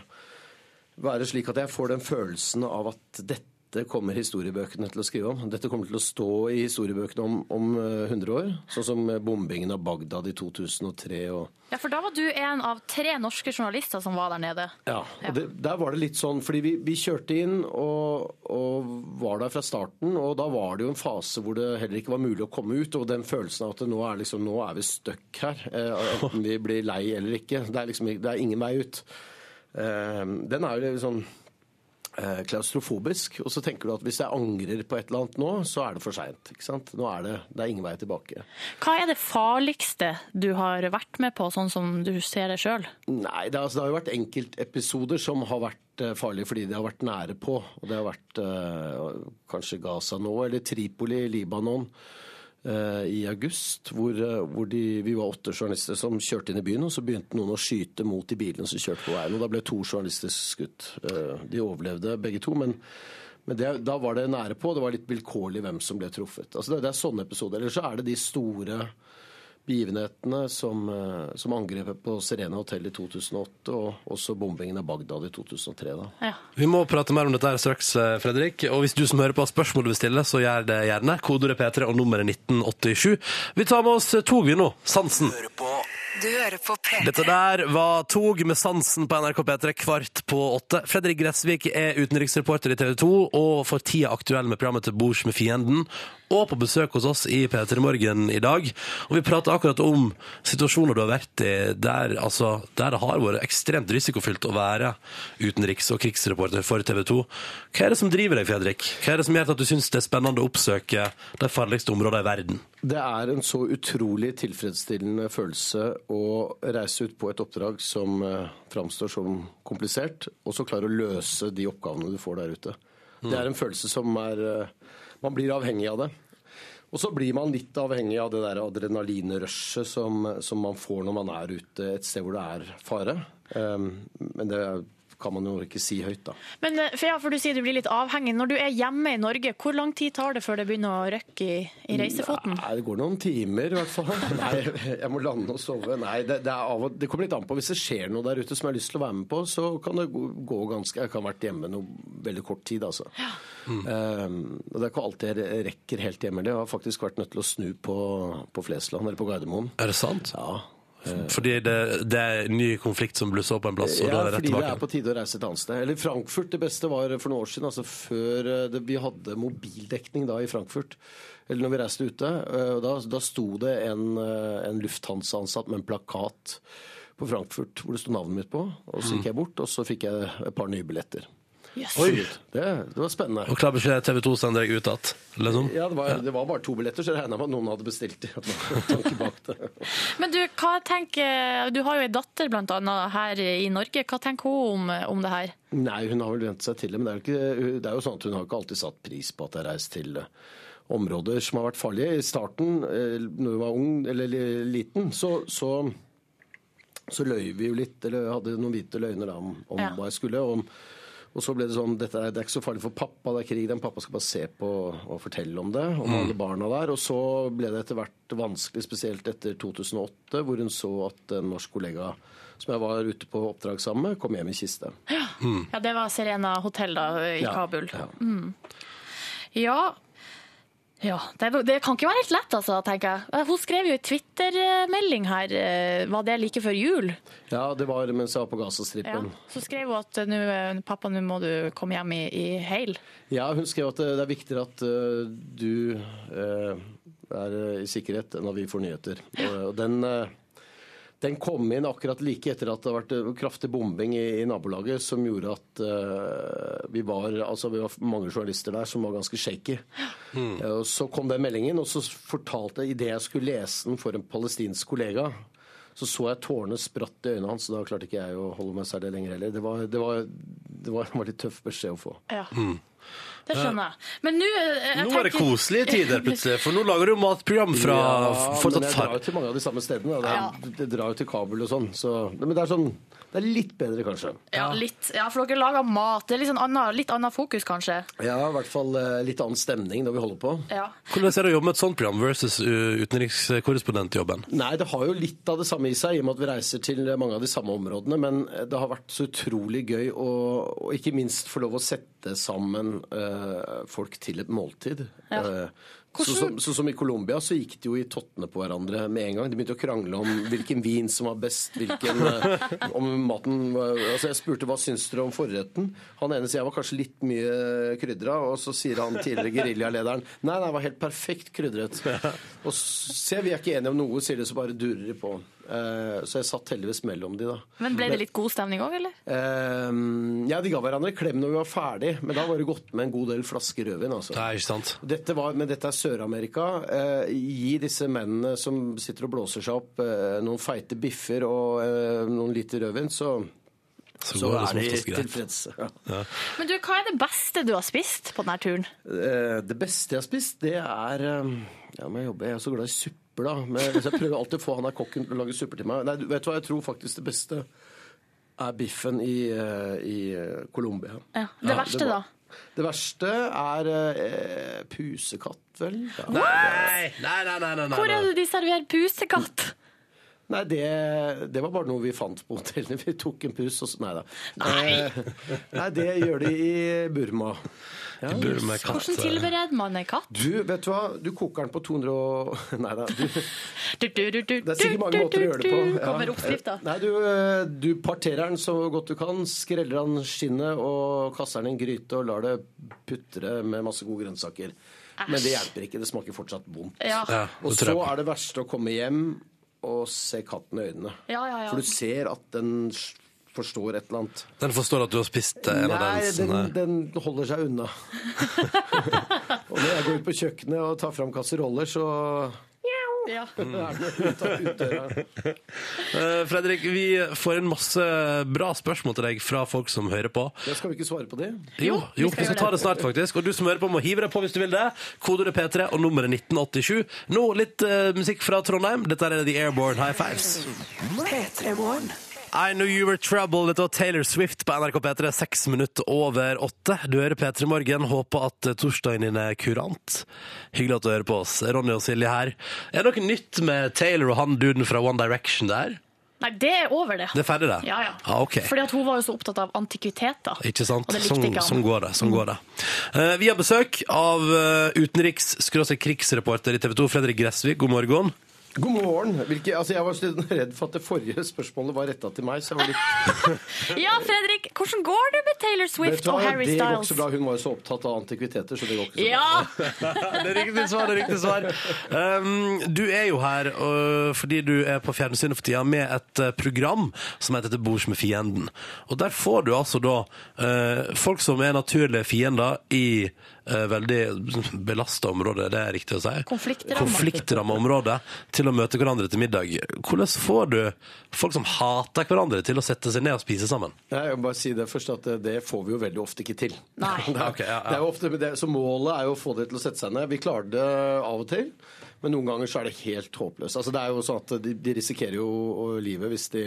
være slik at jeg får den følelsen av at dette kommer historiebøkene til å skrive om. Dette kommer til å stå i historiebøkene om, om eh, 100 år, sånn som bombingen av Bagdad i 2003. og Ja, for da var du en av tre norske journalister som var der nede. ja, og det, der var det litt sånn, fordi vi, vi kjørte inn og, og var der fra starten, og da var det jo en fase hvor det heller ikke var mulig å komme ut, og den følelsen av at nå er, liksom, nå er vi stuck her, eh, enten vi blir lei eller ikke. Det er liksom det er ingen vei ut. Eh, den er jo sånn eh, klaustrofobisk, og så tenker du at hvis jeg angrer på et eller annet nå, så er det for seint. Nå er det, det er ingen vei tilbake. Hva er det farligste du har vært med på, sånn som du ser det sjøl? Nei, det, altså, det har jo vært enkeltepisoder som har vært eh, farlige fordi de har vært nære på. Og det har vært eh, kanskje Gaza nå, eller Tripoli i Libanon eh, i august. Hvor, eh, hvor de, vi var åtte journalister som kjørte inn i byen, og så begynte noen å skyte mot de bilene som kjørte på veien. Og da ble to journalister skutt. Eh, de overlevde begge to, men men det, da var det nære på. Det var litt vilkårlig hvem som ble truffet. Altså det, det er sånne episoder. Eller så er det de store begivenhetene som, eh, som angrepet på Serena hotell i 2008, og også bombingen av Bagdad i 2003. Da. Ja. Vi må prate mer om dette her straks, eh, Fredrik. Og hvis du som hører på har spørsmål du vil stille, så gjør det gjerne. Kodeordet P3 og nummeret 1987. Vi tar med oss tog, vi nå. Sansen. Hører på Du hører på P3. Dette der var Tog med Sansen på NRK P3 kvart på åtte. Fredrik Gressvik er utenriksreporter i TV 2 og for tida aktuell med programmet Til bords med fienden. Og på besøk hos oss i P3 Morgen i dag. Og vi prater akkurat om situasjoner du har vært i der, altså, der det har vært ekstremt risikofylt å være utenriks- og krigsreporter for TV 2. Hva er det som driver deg, Fredrik? Hva er det som gjør at du syns det er spennende å oppsøke de farligste områdene i verden? Det er en så utrolig tilfredsstillende følelse å reise ut på et oppdrag som eh, framstår som komplisert, og så klare å løse de oppgavene du får der ute. Det er en følelse som er eh, Man blir avhengig av det. Og så blir man litt avhengig av det der adrenalinrushet som, som man får når man er ute et sted hvor det er fare. Um, men det kan man jo ikke si høyt, da. Men eh, for, ja, for du sier du blir litt avhengig. Når du er hjemme i Norge, hvor lang tid tar det før det begynner å røkke i, i reisefoten? Nei, det går noen timer i hvert fall. Nei, jeg må lande og sove. Nei, det, det, er av og, det kommer litt an på. Hvis det skjer noe der ute som jeg har lyst til å være med på, så kan det gå, gå ganske Jeg kan ha vært hjemme noe veldig kort tid, altså. Um, og det er ikke alltid jeg rekker helt hjemme. Jeg har faktisk vært nødt til å snu på, på Flesland, eller på Gardermoen. Er det sant? Ja. Fordi det, det er en ny konflikt som blusser opp en plass, og da Ja, er det rett fordi det er på tide å reise et annet sted. Eller Frankfurt, det beste var for noen år siden, altså før eh, det, vi hadde mobildekning da i Frankfurt. Eller når vi reiste ute. eh, og Da, da sto det en, eh, en Lufthansa-ansatt med en plakat på Frankfurt hvor det sto navnet mitt på. Og så gikk jeg bort, og så fikk jeg et par nye billetter. Oi! Det, det var spennende. Og klar beskjed TV 2 sender deg ut igjen, liksom? Ja, det var, det var bare to billetter, så jeg regna med at noen hadde bestilt de. At det var en tanke bak det. Men du, hva tenker, du har jo en datter blant annet her i Norge. Hva tenker hun om, om det her? Nei, hun har vel vent seg til det, men det er, ikke, det er jo sånn at hun har ikke alltid satt pris på at jeg har reist til eh, områder som har vært farlige. I starten, eh, når hun var ung eller liten, så, så, så løy vi jo litt, eller hadde noen hvite løgner da, om, om Ja. hva jeg skulle. Om, og så ble det sånn dette er, Det er ikke så farlig for pappa, det er krig. Den pappa skal bare se på og fortelle om det, om alle barna der. Og så ble det etter hvert vanskelig, spesielt etter 2008, hvor hun så at en norsk kollega som jeg var ute på oppdrag sammen med, kom hjem i kiste. Ja, Det var Serena hotell da, i Ja, Kabul. ja. Ja, ja det, det kan ikke være helt lett, altså, tenker jeg. Hun skrev jo en Twitter-melding her. eh, Var det like før jul? Ja, det var mens jeg var på Ja. Så skrev hun at eh, nå, eh, pappa, nå må du komme hjem i, i heil. Ja. hun skrev at det er viktigere at uh, du uh, er i sikkerhet enn at vi får nyheter. Og, og den, eh, den kom inn akkurat like etter at det har vært eh, kraftig bombing i, i nabolaget, som gjorde at uh, vi var altså vi var mange journalister der som var ganske shaky. Mm. Uh, så kom den meldingen, og så fortalte jeg idet jeg skulle lese den for en palestinsk kollega, så så jeg tårene spratt i øynene hans, og da klarte ikke jeg å holde meg særlig lenger heller. Det var, det var, det var, en veldig tøff beskjed å få. Ja. Det skjønner jeg. Men nå eh, jeg Nå er det tenker- koselige tider, plutselig. For nå lager du matprogram fra Ja, men fortsatt jeg drar jo til mange av de samme stedene. da. Det, det drar jo til Kabul og sånn. Så, men det er sånn Det er litt bedre, kanskje. Ja, litt. Ja, for dere lager mat. Det er litt, sånn annet, litt annet fokus, kanskje. Ja, i hvert fall eh, litt annen stemning når vi holder på. Ja. Hvordan er det å jobbe med et sånt program versus uh, utenrikskorrespondentjobben? Nei, det har jo litt av det samme i seg, i og med at vi reiser til mange av de samme områdene. Men det har vært så utrolig gøy å og ikke minst få lov å sette sammen uh, folk til et måltid. Ja. Eh, så, som, så som i Colombia så gikk de jo i tottene på hverandre med en gang. De begynte å krangle om hvilken vin som var best, hvilken eh, om maten altså Jeg spurte hva syns dere om forretten. Han ene sier jeg var kanskje litt mye krydra, og så sier han tidligere geriljalederen nei, nei, det var helt perfekt krydret. Og se, vi er ikke enige om noe, sier de, så bare durer de på. Eh, så jeg satt heldigvis mellom de, da. Men ble det litt god stemning òg, eller? Eh, ja, de ga hverandre klem når vi var ferdig, men da var det gått med en god del flasker rødvin. altså. Det er ikke sant? Dette var, men dette er Sør-Amerika. Eh, gi disse mennene som sitter og blåser seg opp, noen feite biffer og noen liter rødvin, så, Så, så det er de tilfredse. Ja. Ja. Men du, hva er det beste du har spist på denne turen? Eh, det beste jeg har spist, det er Ja, men jeg jobber, Jeg er så glad i supper, da. Men jeg prøver alltid å få han der kokken til å lage supper til meg. Nei, vet du hva, jeg tror faktisk det beste er biffen i, eh, i eh, Colombia. Ja. Det verste, var- da? Det verste er eh, pusekatt, vel. Ja. Nei, nei, nei, nei, nei, Hvor er det de serverer pusekatt? Nei, det, det var bare noe vi fant på hotellene. Vi tok en pus, og så Nei da. Nei, nei, det gjør de i Burma. Ja. Burma med katt. Hvordan tilbereder man en katt? Du, vet du hva? Du koker den på 200 og Nei da. Du, Du, du, du, du, Det er sikkert mange måter å gjøre det på. Ja. Kommer oppskrifta. Nei, du, eh, du parterer den så godt du kan, skreller den skinnet og kaster den i en gryte og lar det putre med masse gode grønnsaker. Men det hjelper ikke. Det smaker fortsatt vondt. Ja. Og så er det verste å komme hjem og se katten i øynene. Ja, ja, ja. For du ser at den forstår et eller annet. Den forstår at du har spist eh, en av Nei, den, den holder seg unna. og når jeg går ut på kjøkkenet og tar fram kasseroller, så Ja. den. Eh, Fredrik, vi får inn masse bra spørsmål til deg fra folk som hører på. Det skal vi ikke svare på det. Jo, vi skal vi skal ta det snart, faktisk. Og du som hører på, må hive deg på hvis du vil det. Kodeordet P3 og nummeret 1987. Nå litt uh, musikk fra Trondheim. Dette er The Airborne High Fives. P3 Morgen. I Know You Were Trouble. Dette var Taylor Swift på NRK P3, seks minutter over åtte. Du hører P3 Morgen. Håper at eh, torsdagen din er kurant. Hyggelig at du hører på oss. Ronny og Silje her. Er det noe nytt med Taylor og han duden fra One Direction der? Nei, det er over, det. Det er ferdig, det? Ja, ja. Ah, ok. Fordi at hun var jo så opptatt av antikviteter. Ikke sant? Sånn, sånn går det. Sånn går det. Uh, vi har besøk av uh, utenriks-krigsreporter i TV 2, Fredrik Gressvik. God morgen. God morgen. Hvilke, altså jeg var så redd for at det forrige spørsmålet var retta til meg. så jeg var litt... Ja, Fredrik, hvordan går det med Taylor Swift og Harry Styles? det går ikke så bra. Hun var jo så opptatt av antikviteter, så det går ikke så bra. Det er riktig svar. det er riktig svar. Um, du er jo her uh, fordi du er på fjernsynet for tida med et uh, program som heter Til bords med fienden. Og der får du altså da uh, folk som er naturlige fiender i veldig belasta områder, det er riktig å si. Konfliktramma. område til å møte hverandre til middag. Hvordan får du folk som hater hverandre til å sette seg ned og spise sammen? Jeg må bare si det først at det, det får vi jo veldig ofte ikke til. Nei. Det er, okay, ja, ja. Det er jo ofte, det, så målet er jo å få det til å sette seg ned. Vi klarer det av og til, men noen ganger så er det helt håpløst. Altså, det er jo sånn at de, de risikerer jo livet hvis de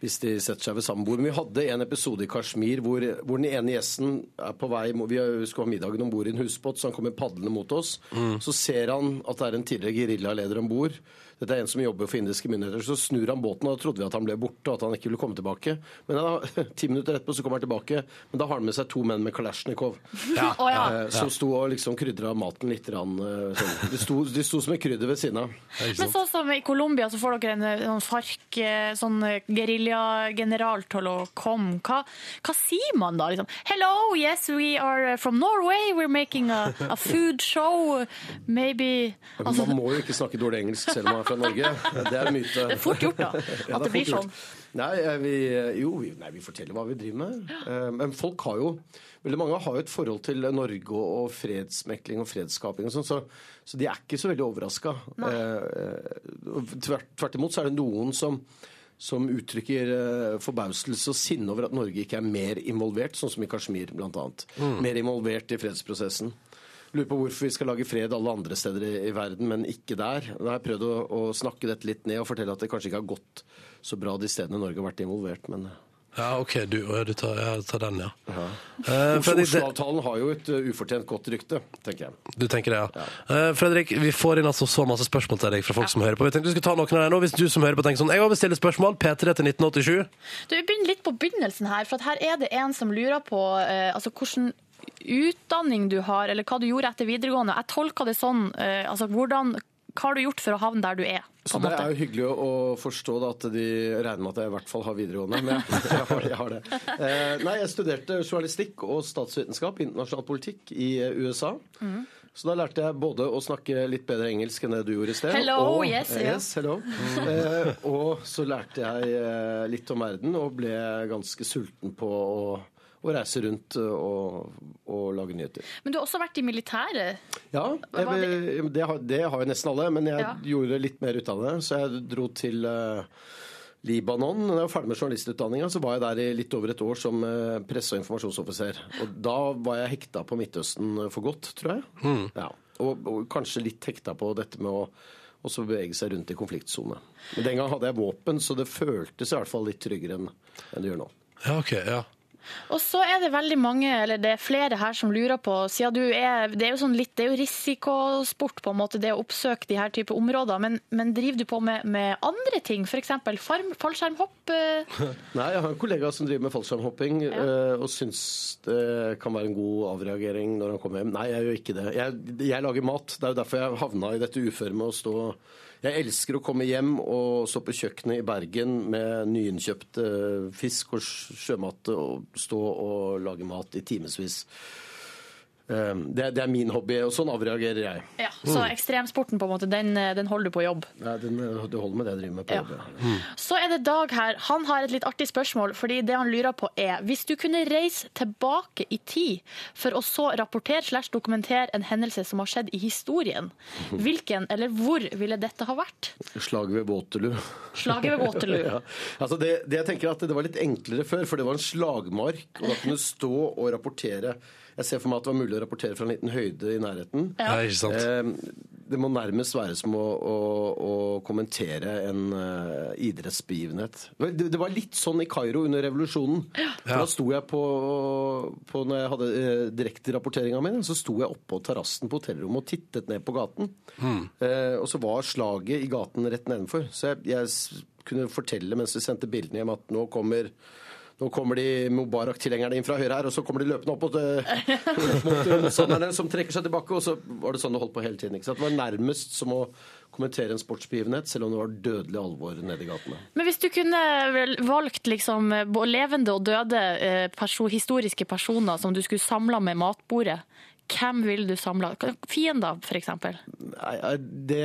hvis de setter seg ved samme bord. Men vi hadde en episode i Kashmir hvor, hvor den ene gjesten er på vei Vi skulle ha middagen om bord i en husbåt, så han kommer padlende mot oss. Mm. Så ser han at det er en tidligere geriljaleder om bord. Dette er en som jobber for indiske myndigheter. Så snur han båten, og da trodde vi at han ble borte, og at han ikke ville komme tilbake. Men da, ti minutter etterpå så kommer han tilbake, men da har han med seg to menn med kalasjnikov. Å, ja. Eh, Som sto og liksom krydra maten litt. Rann, eh, sånn. de, sto, de sto som et krydder ved siden av. Men sånn som i Colombia så får dere en en FARC, eh, sånn geriljageneral til å komme. Hva, hva sier man da? Liksom, Hello, yes, we are from Norway. We're making a, a food show. Maybe altså, Man må jo ikke snakke dårlig engelsk selv om man er fra Norge. Det er myte. Det er fort gjort, da. Ja, At det er blir sånn. Nei, eh, vi, jo, vi, nei, vi forteller hva vi driver med. Eh, Men folk har jo Veldig mange har jo et forhold til Norge og fredsmekling og fredsskaping og sånn, så, så de er ikke så veldig overraska. Tvert, tvert imot så er det noen som som uttrykker eh, forbauselse og sinne over at Norge ikke er mer involvert, sånn som i Kashmir bl.a. Mer involvert i fredsprosessen. Lurer på hvorfor vi skal lage fred alle andre steder i, verden, men ikke der. Da har jeg prøvd å, å snakke dette litt ned og fortelle at det kanskje ikke har gått så bra de stedene Norge har vært involvert, men Ja, OK, du, du tar, jeg tar den, ja. ja. Uh, Oslo-avtalen har jo et uh, ufortjent godt rykte, tenker jeg. du tenker det, ja. Eh, Fredrik, vi får inn altså så masse spørsmål til deg fra folk som hører på. Vi tenkte vi skulle ta noen av dem nå. Hvis du som hører på tenker sånn Jeg vil stille spørsmål. P3 til 1987. Du, Vi begynner litt på begynnelsen her, for at her er det en som lurer på uh, altså hvordan utdanning du har, eller hva du gjorde etter videregående. Jeg tolker det sånn, eh, altså hvordan, hva har du gjort for å havne der du er? Så Det måte? er jo hyggelig å forstå da, at de regner med at jeg i hvert fall har videregående. Men jeg, jeg, har, jeg har det. Eh, nei, jeg studerte journalistikk og statsvitenskap, internasjonal politikk, i eh, USA. Mm. Så da lærte jeg både å snakke litt bedre engelsk enn det du gjorde i sted. Hello, og, yes, yeah. yes, hello. Eh, og så lærte jeg litt om verden og ble ganske sulten på å, å reise rundt eh, og, og lage nyheter. Men du har også vært i militæret. Ja, jeg, det? det, har, det har jo nesten alle, men jeg Ja. gjorde litt mer ut av det. Så jeg dro til uh, Libanon. Da jeg var ferdig med journalistutdanninga, så var jeg der i litt over et år som uh, presse- og informasjonsoffiser. Og da var jeg hekta på Midtøsten for godt, tror jeg. Ja. Og, og kanskje litt hekta på dette med å også bevege seg rundt i konfliktsone. Men den gang hadde jeg våpen, så det føltes i hvert fall litt tryggere enn enn det gjør nå. Ja, OK. ja. Og så er det veldig mange, eller det er flere her som lurer på, siden du er Det er jo sånn litt, det er jo risikosport, på en måte, det å oppsøke de her type områder. Men, men driver du på med, med andre ting? F.eks. fallskjermhopp? eh? Nei, jeg har en kollega som driver med fallskjermhopping ja. og syns det kan være en god avreagering når han kommer hjem. Nei, jeg gjør ikke det. Jeg, jeg lager mat. Det er jo derfor jeg havna i dette uføret med å stå Jeg elsker å komme hjem og stå på kjøkkenet i Bergen med nyinnkjøpt eh, fisk og sjømat og stå og lage mat i timevis. Eh, Det, er- det er min hobby, og sånn avreagerer jeg. Ja, så ekstremsporten, på en måte, den, eh, den holder du på jobb. Ja, den, det holder med det jeg driver med på Ja. jobb. ja. Så er det Dag her. Han har et litt artig spørsmål, fordi det han lurer på er Hvis du kunne reise tilbake i tid for å så rapportere slash dokumentere en hendelse som har skjedd i historien, hvilken eller hvor ville dette ha vært? Slaget ved Waterloo. Slaget ved Waterloo. ja. altså det, det jeg tenker er at det var litt enklere før, for det var en slagmark, og da kunne du stå og rapportere. Jeg ser for meg at det var mulig å rapportere fra en liten høyde i nærheten. Ja, ikke sant? Eh, Det må nærmest være som å, å, å kommentere en uh, idrettsbegivenhet. Det var- Det, var litt sånn i Kairo under revolusjonen. For Da sto jeg på, på Når jeg hadde uh, direkterapporteringa mi, så sto jeg oppå på terrassen på hotellrommet og tittet ned på gaten. Eh, og så var slaget i gaten rett nedenfor. Så jeg, jeg kunne fortelle mens vi sendte bildene hjem at nå kommer nå kommer de Mubarak-tilhengerne inn fra høyre her, og så kommer de løpende opp mot, eh, mot motstanderne som trekker seg tilbake. Og så var det sånn det holdt på hele tiden. ikke sant? Det var nærmest som å kommentere en sportsbegivenhet, selv om det var dødelig alvor nede i gatene. Men hvis du kunne valgt liksom levende og døde eh, perso historiske personer som du skulle samla med matbordet, hvem vil du samle? Fiender, nei, det,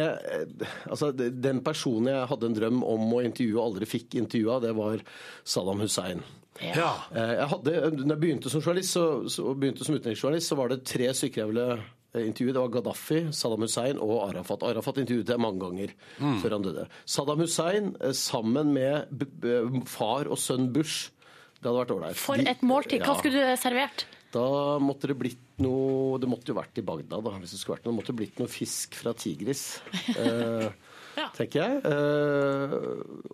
altså, den personen jeg hadde en drøm om å intervjue og aldri fikk intervjua, det var Saddam Hussein. Ja. Eh, Jeg hadde, når jeg begynte som journalist, så, så, begynte som utenriksjournalist, så var det tre stykker jeg ville eh, intervjue. Det var Gaddafi, Saddam Hussein og Arafat. Arafat intervjuet jeg mange ganger før han døde. Saddam Hussein eh, sammen med b b far og sønn Bush. Det hadde vært ålreit. For et måltid. Hva skulle du servert? Da måtte det blitt noe Det måtte jo vært i Bagdad, da, hvis det skulle vært noe. Det måtte blitt noe fisk fra Tigris, eh, Ja. tenker jeg. Eh,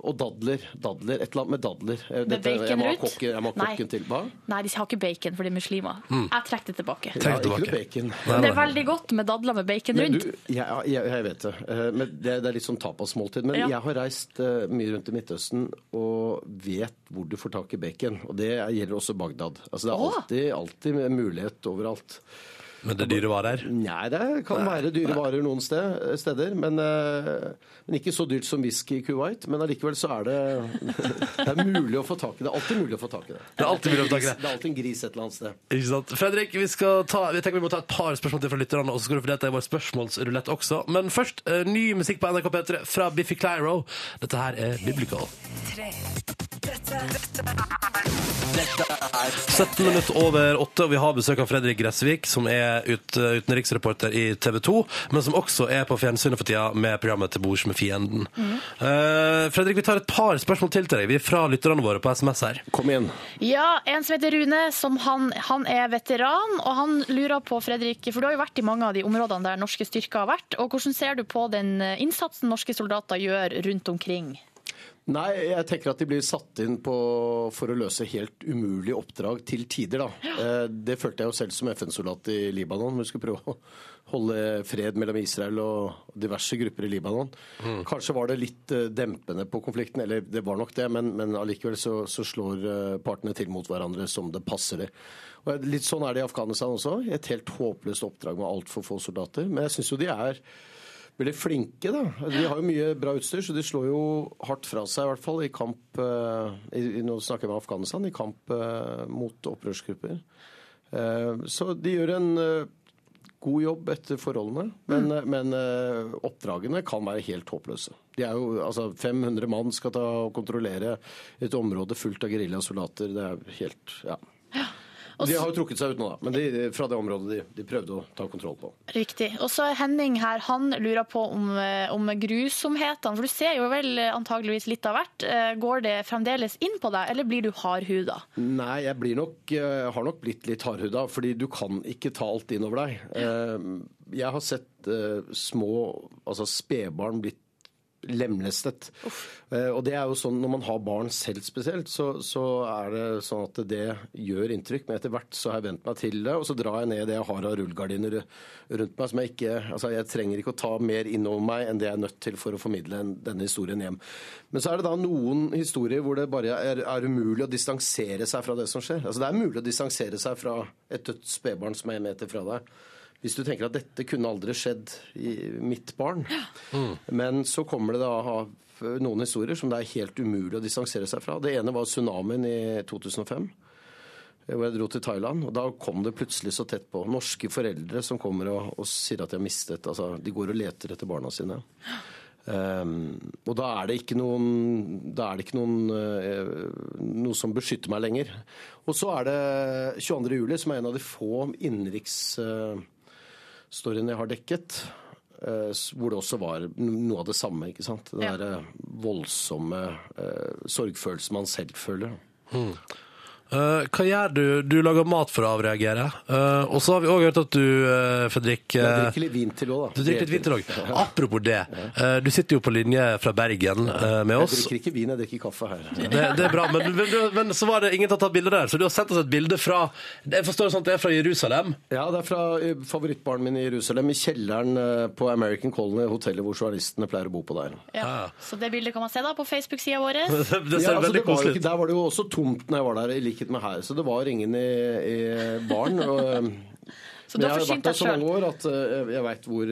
og dadler. Dadler. Et eller annet med dadler. Eh, Med dette- jeg må ha kokken, jeg må ha Nei. kokken til. Hva? Nei, de har ikke bacon, for de er muslimer. Jeg trekker det tilbake. Ja, ikke noe tilbake. bacon. Det er veldig godt med dadler med bacon Men rundt. du, jeg, jeg, jeg vet det. Eh, Men det, det er litt sånn tapasmåltid. Men Ja. jeg har reist mye rundt i Midtøsten og vet hvor du får tak i bacon. Og det gjelder også Bagdad. Altså, det er alltid, alltid mulighet overalt. Men det er dyre varer. Nei, det kan være dyre varer noen sted, steder, men, eh, men ikke så dyrt som whisky i Kuwait. Men allikevel så er det Det er mulig å få tak i det. Alltid mulig å få tak i det. Det er alltid mulig å få tak i det. Det er alltid en gris et eller annet sted. Ikke sant? Fredrik, vi, skal ta, vi tenker vi må ta et par spørsmål til fra lytterne, og så skal du få delta i vår spørsmålsrulett også. Men først, eh, ny musikk på NRK P3 fra Biffy Clyro. Dette her er Biblical. 17 minutter over åtte, og vi har besøk av Fredrik Gressvik, som er ut, utenriksreporter i TV 2, men som også er på fjernsynet for tida med programmet Til bords med fienden. Eh, Fredrik, vi tar et par spørsmål til til deg. Vi er fra lytterne våre på SMS her. Kom igjen. Ja, en som heter Rune, som han, han er veteran, og han lurer på, Fredrik, for du har jo vært i mange av de områdene der norske styrker har vært, og hvordan ser du på den eh, innsatsen norske soldater gjør rundt omkring? Nei, jeg tenker at de blir satt inn på, for å løse helt umulige oppdrag til tider, da. Eh, Det følte jeg jo selv som FN-soldat i Libanon. Vi skulle prøve å holde fred mellom Israel og diverse grupper i Libanon. Kanskje var det litt eh, dempende på konflikten, eller det var nok det, men, men allikevel så, så slår eh, partene til mot hverandre som det passer det. Og Litt sånn er det i Afghanistan også. Et helt håpløst oppdrag med altfor få soldater. Men jeg syns jo de er veldig flinke, da. De har jo mye bra utstyr, så de slår jo hardt fra seg, i hvert fall, i kamp eh, i, Nå snakker jeg om Afghanistan, i kamp eh, mot opprørsgrupper. Eh, så de gjør en god jobb etter forholdene, men, mm. men oppdragene kan være helt håpløse. De er jo, altså 500 mann skal ta og kontrollere et område fullt av geriljasoldater. Det er helt ja. Ja. De har jo trukket seg ut nå, da. Men de, fra det området de, de prøvde å ta kontroll på. Riktig. Og så Henning her, han lurer på om, eh, om grusomhetene, for du ser jo vel eh, antageligvis litt av hvert. Eh, Går det fremdeles inn på deg, eller blir du hardhuda? Nei, jeg blir nok, har nok blitt litt hardhuda, fordi du kan ikke ta alt inn over deg. Jeg har sett små, altså spedbarn blitt lemlestet. Uh, Og det er jo sånn, Når man har barn selv spesielt, så, så er det sånn at det gjør inntrykk. Men etter hvert så har jeg vent meg til det, og så drar jeg ned det jeg har av rullegardiner rundt meg. som Jeg ikke, altså jeg trenger ikke å ta mer innover meg enn det jeg er nødt til for å formidle denne historien hjem. Men så er det da noen historier hvor det bare er, er umulig å distansere seg fra det som skjer. Altså Det er mulig å distansere seg fra et dødt spedbarn som er en meter fra deg. Hvis du tenker at dette kunne aldri skjedd i mitt barn. Men så kommer det da av noen historier som det er helt umulig å distansere seg fra. Det ene var tsunamien i 2005. hvor jeg dro til Thailand. Og da kom det plutselig så tett på. Norske foreldre som kommer og, og sier at de har mistet altså De går og leter etter barna sine. Um, og da er det ikke noen, da er det ikke noen uh, noe som beskytter meg lenger. Og så er det 22. juli, som er en av de få innenriksstoriene jeg har dekket. eh, hvor det også var noe av det samme. ikke sant? Den Ja. der voldsomme eh, sorgfølelsen man selv føler. Eh, hva gjør du? Du lager mat for å avreagere. Uh, og så har vi òg hørt at du, uh, Fredrik Jeg eh, drikker litt vin til òg, da. Du drikker litt vin til òg. Apropos det. eh, du sitter jo på linje fra Bergen med med Jeg drikker ikke vin, jeg drikker kaffe her. Det, det er bra, men, men, men så var det ingen til å ta bilde der, så du har sendt oss et bilde fra Jeg forstår det sånn at det er fra Jerusalem? Ja, det er fra favorittbaren min i Jerusalem, i kjelleren på American Colony, hotellet hvor journalistene pleier å bo på der. Ja. Så det bildet kan man se da på Facebook-sida vår. Det, det ser Ja, altså, veldig det koselig ut. der var det jo også tomt når jeg var der, i likhet med her. Så det var ingen i, i baren. Og, eh, Så men sjøl? jeg har har vært der så mange år at eh, jeg veit hvor,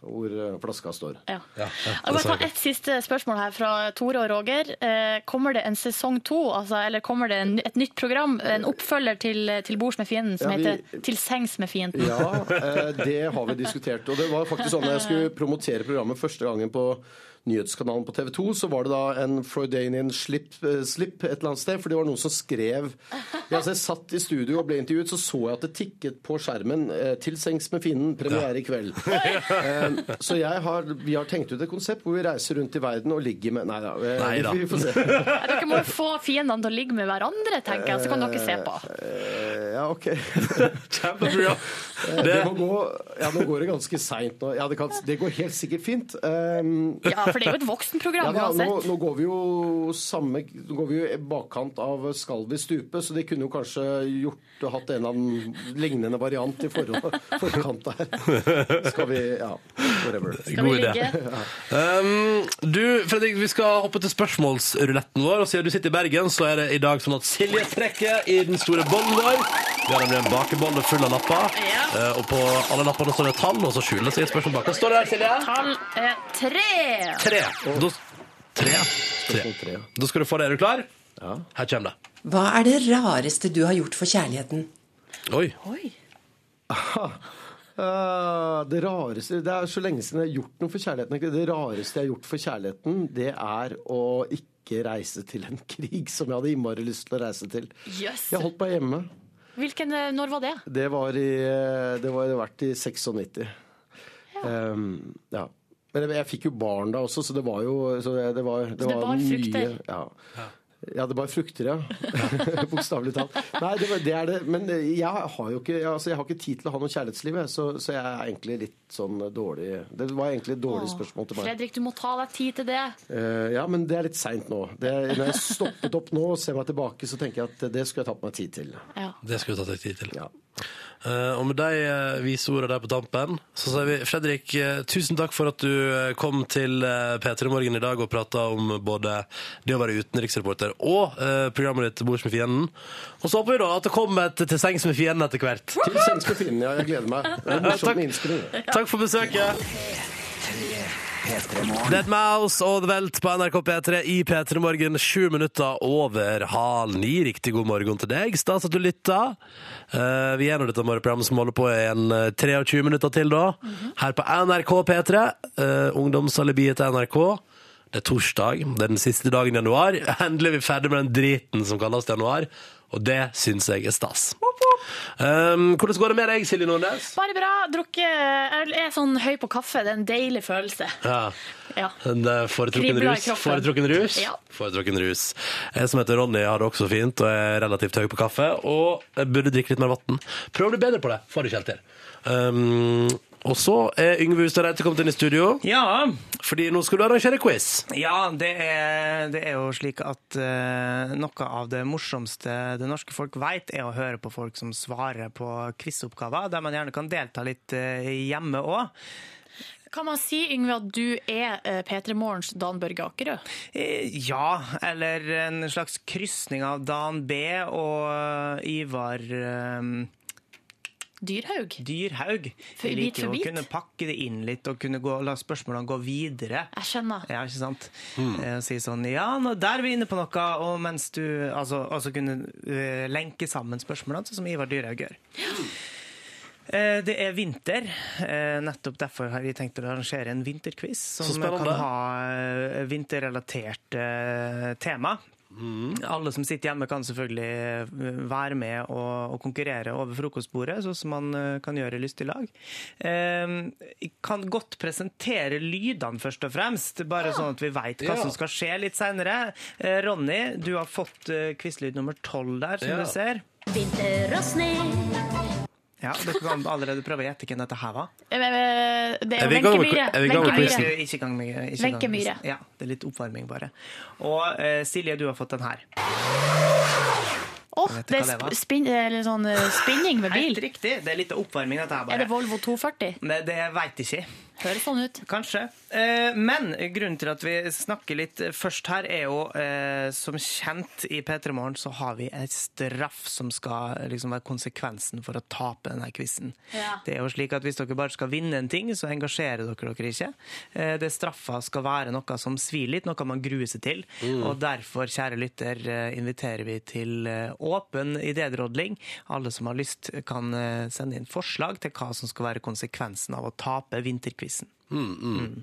hvor eh, flaska står. Ja. Ja, ja, Jeg vil bare ta ett et siste spørsmål her fra Tore og Roger. Kommer det en sesong to, altså, eller kommer det en, et nytt program, en oppfølger til, til Bords med fienden, som Ja, vi- heter Til sengs med fienden? Ja, det har vi diskutert. Og det var faktisk sånn at jeg skulle promotere programmet første gangen på nyhetskanalen på TV 2, så var det da en Freudanian slip, eh, slip et eller annet sted, for det var noen som skrev ja, Jeg satt i studio og ble intervjuet, så så jeg at det tikket på skjermen eh, 'Til sengs med fienden, premiere i kveld'. Eh, så jeg har, vi har tenkt ut et konsept hvor vi reiser rundt i verden og ligger med Nei da. Nei da. Vi, vi får se. Dere må jo få fiendene til å ligge med hverandre, tenker jeg, så kan dere se på. Ja, OK. Kjempeprogram. Det... Det må gå Ja, nå går det ganske seint nå. Ja, det, kan, det går helt sikkert fint. Um, Ja, for det er jo et voksenprogram ja, nå, uansett. nå går vi jo samme Nå går vi jo i bakkant av Skal vi stupe, så de kunne jo kanskje gjort hatt en eller annen lignende variant i forhold, forkant der. Skal vi Ja, whatever. Skal vi God idé. ligge? Um, du, Fredrik, vi skal hoppe til spørsmålsruletten vår. Og siden du sitter i Bergen, så er det i dag sånn at Silje trekker i den store bollen vår. Vi har nemlig en bakebolle full av lapper. Ja. Eh, og på alle lappene står det tall, og så skjuler det seg et spørsmål bak. Hva står det der, Silje? Tall er tre. Tre. Da, tre. tre. Da skal du få det. Er du klar? Ja. Her kommer det. Hva er det rareste du har gjort for kjærligheten? Oi. Oi. Uh, det rareste Det er så lenge siden jeg har gjort noe for kjærligheten. Det rareste jeg har gjort for kjærligheten, det er å ikke reise til en krig som jeg hadde innmari lyst til å reise til. Yes. Jeg holdt meg hjemme. Hvilken, eh, når var det? Det var i Det var vært i 96. Um, ja. Men jeg, jeg fikk jo barn da også, så det var jo så det, det var, det det var frukter? Ja. Ja, det bar frukter, ja. Bokstavelig talt. Nei, det, det er det. Men jeg har jo ikke, altså, jeg har ikke tid til å ha noe kjærlighetsliv, så, så jeg er egentlig litt sånn dårlig Det var egentlig et dårlig Åh, spørsmål til meg. Fredrik, du må ta deg tid til det. Uh, ja, men det er litt seint nå. Det, når jeg stoppet opp nå og ser meg tilbake, så tenker jeg at det skulle jeg tatt meg tid til. Ja. Det skulle du tatt deg tid til. Ja. Eh, og med de uh, vise ordene der på tampen, så sier vi Fredrik, eh, tusen takk for at du kom til uh, P3 Morgen i dag og prata om både det å være utenriksreporter og eh, programmet ditt Bords med fienden. Og så håper vi da at det kommer et Til sengs med fienden etter hvert. Til sengs med fienden, ja. Jeg gleder meg. Det er morsomt med innspilling. Takk for besøket. Dead Mouse og The Welt på NRK P3 i P3 Morgen, sju minutter over halv ni. Riktig god morgen til deg. Stas at du lytter. Uh, vi er nå dette morgenprogrammet som holder på i en eh, 23 minutter til, da. Her på NRK P3. Uh, Ungdomsalibiet til NRK. Det er torsdag. Det er den siste dagen i januar. Endelig er vi ferdig med den driten som kalles januar. Og det syns jeg er stas. Um, hvordan går det med deg, Silje Nordnes? Bare bra. Drukke, Jeg er sånn høy på kaffe. Det er en deilig følelse. Ja. Ja. En eh, foretrukken rus. Foretrukken rus. Ja. Foretrukken rus. Jeg som heter Ronny har det også fint og er relativt høy på kaffe. Og jeg burde drikke litt mer vann. Prøv å bli bedre på det. Får det ikke helt til. Um, og så er Yngve Hustad Reite kommet inn i studio, Ja, fordi nå skal du arrangere quiz. ja det, er, det er jo slik at uh, noe av det morsomste det norske folk vet, er å høre på folk som svarer på quizoppgaver, der man gjerne kan delta litt uh, hjemme òg. Kan man si, Yngve, at du er eh, P3 Morgens Dan Børge Akerø? Ja, eller en slags krysning av Dan B og Ivar eh, Dyrhaug? Dyrhaug. For Jeg bit liker for å kunne pakke det inn litt og kunne gå, la spørsmålene gå videre. Jeg skjønner. Ja, ikke sant? Mm. Og si sånn Ja, nå, der er vi inne på noe, og mens du Altså, altså kunne uh, lenke sammen spørsmålene, sånn som Ivar Dyrhaug gjør. Eh, Det er vinter. Eh, Nettopp derfor har vi tenkt å arrangere en vinterquiz som kan ha vinterrelatert vinterrelatert eh. Alle som sitter hjemme, kan selvfølgelig eh, være med og, og konkurrere over frokostbordet, sånn som man eh, kan gjøre i lystig lag. Eh, Jeg kan godt presentere lydene, først og fremst, bare sånn at vi veit hva Ja. som skal skje litt seinere. Ronny, du har fått quizlyd nummer tolv der, som Ja. du ser. Vinter og snø Ja, Dere kan allerede prøve å gjette hvem dette her var. Det er jo Wenche Myhre. Ikke, ikke gang ikke gang Myhre. Ja, det er litt oppvarming, bare. Og uh, Silje, du har fått den her. Åh, Vet det er det var? eller sånn eh, spinning med bil. Helt riktig. Det er litt oppvarming, dette her, bare. Er det. Volvo 240? Det, det veit ikke. Høres sånn ut. Kanskje. Eh, Men grunnen til at vi snakker litt først her, er jo eh, som kjent i P3 Morgen så har vi en straff som skal liksom være konsekvensen for å tape denne quizen. Ja. Det er jo slik at hvis dere bare skal vinne en ting, så engasjerer dere dere ikke. Eh, Det straffa skal være noe som svir litt, noe man gruer seg til. Og derfor, kjære lytter, inviterer vi til åpen idédrodling. Alle som har lyst, kan sende inn forslag til hva som skal være konsekvensen av å tape Jason. Vinterquizen.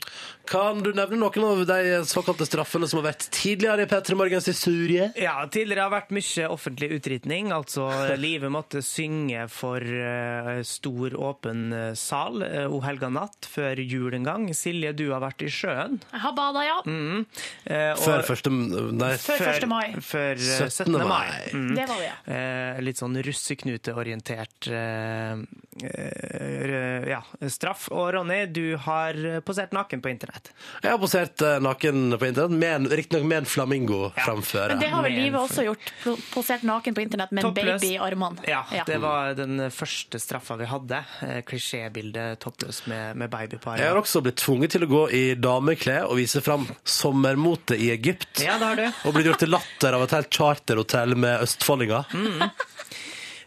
Kan du nevne noen av de såkalte straffene som har vært tidligere i P3 Morgens historie? Ja, tidligere har vært mye offentlig utritning. Altså, livet måtte synge for uh, stor, åpen eh, sal uh, o helga natt før jul en gang. Silje, du har vært i sjøen. Jeg har bada, ja. eh, og- Før første Nei. Før 1. mai. Før eh, 17. 17. mai. Mm. Det var det, ja. Litt sånn russeknuteorientert ja, straff. Og Ronny, du har posert naken på internett. Jeg har posert eh, naken på internett, riktignok med en flamingo framfor. Men det har vel livet også gjort. Posert naken på internett med en baby i armene. Ja, det var den første straffa vi hadde. Klisjébildet Klisjébilde toppløs med, med baby på Jeg har også blitt tvunget til å gå i dameklær og vise fram sommermote i Egypt. Ja, det har du. Og blitt gjort til latter av et helt charterhotell med østfoldinger.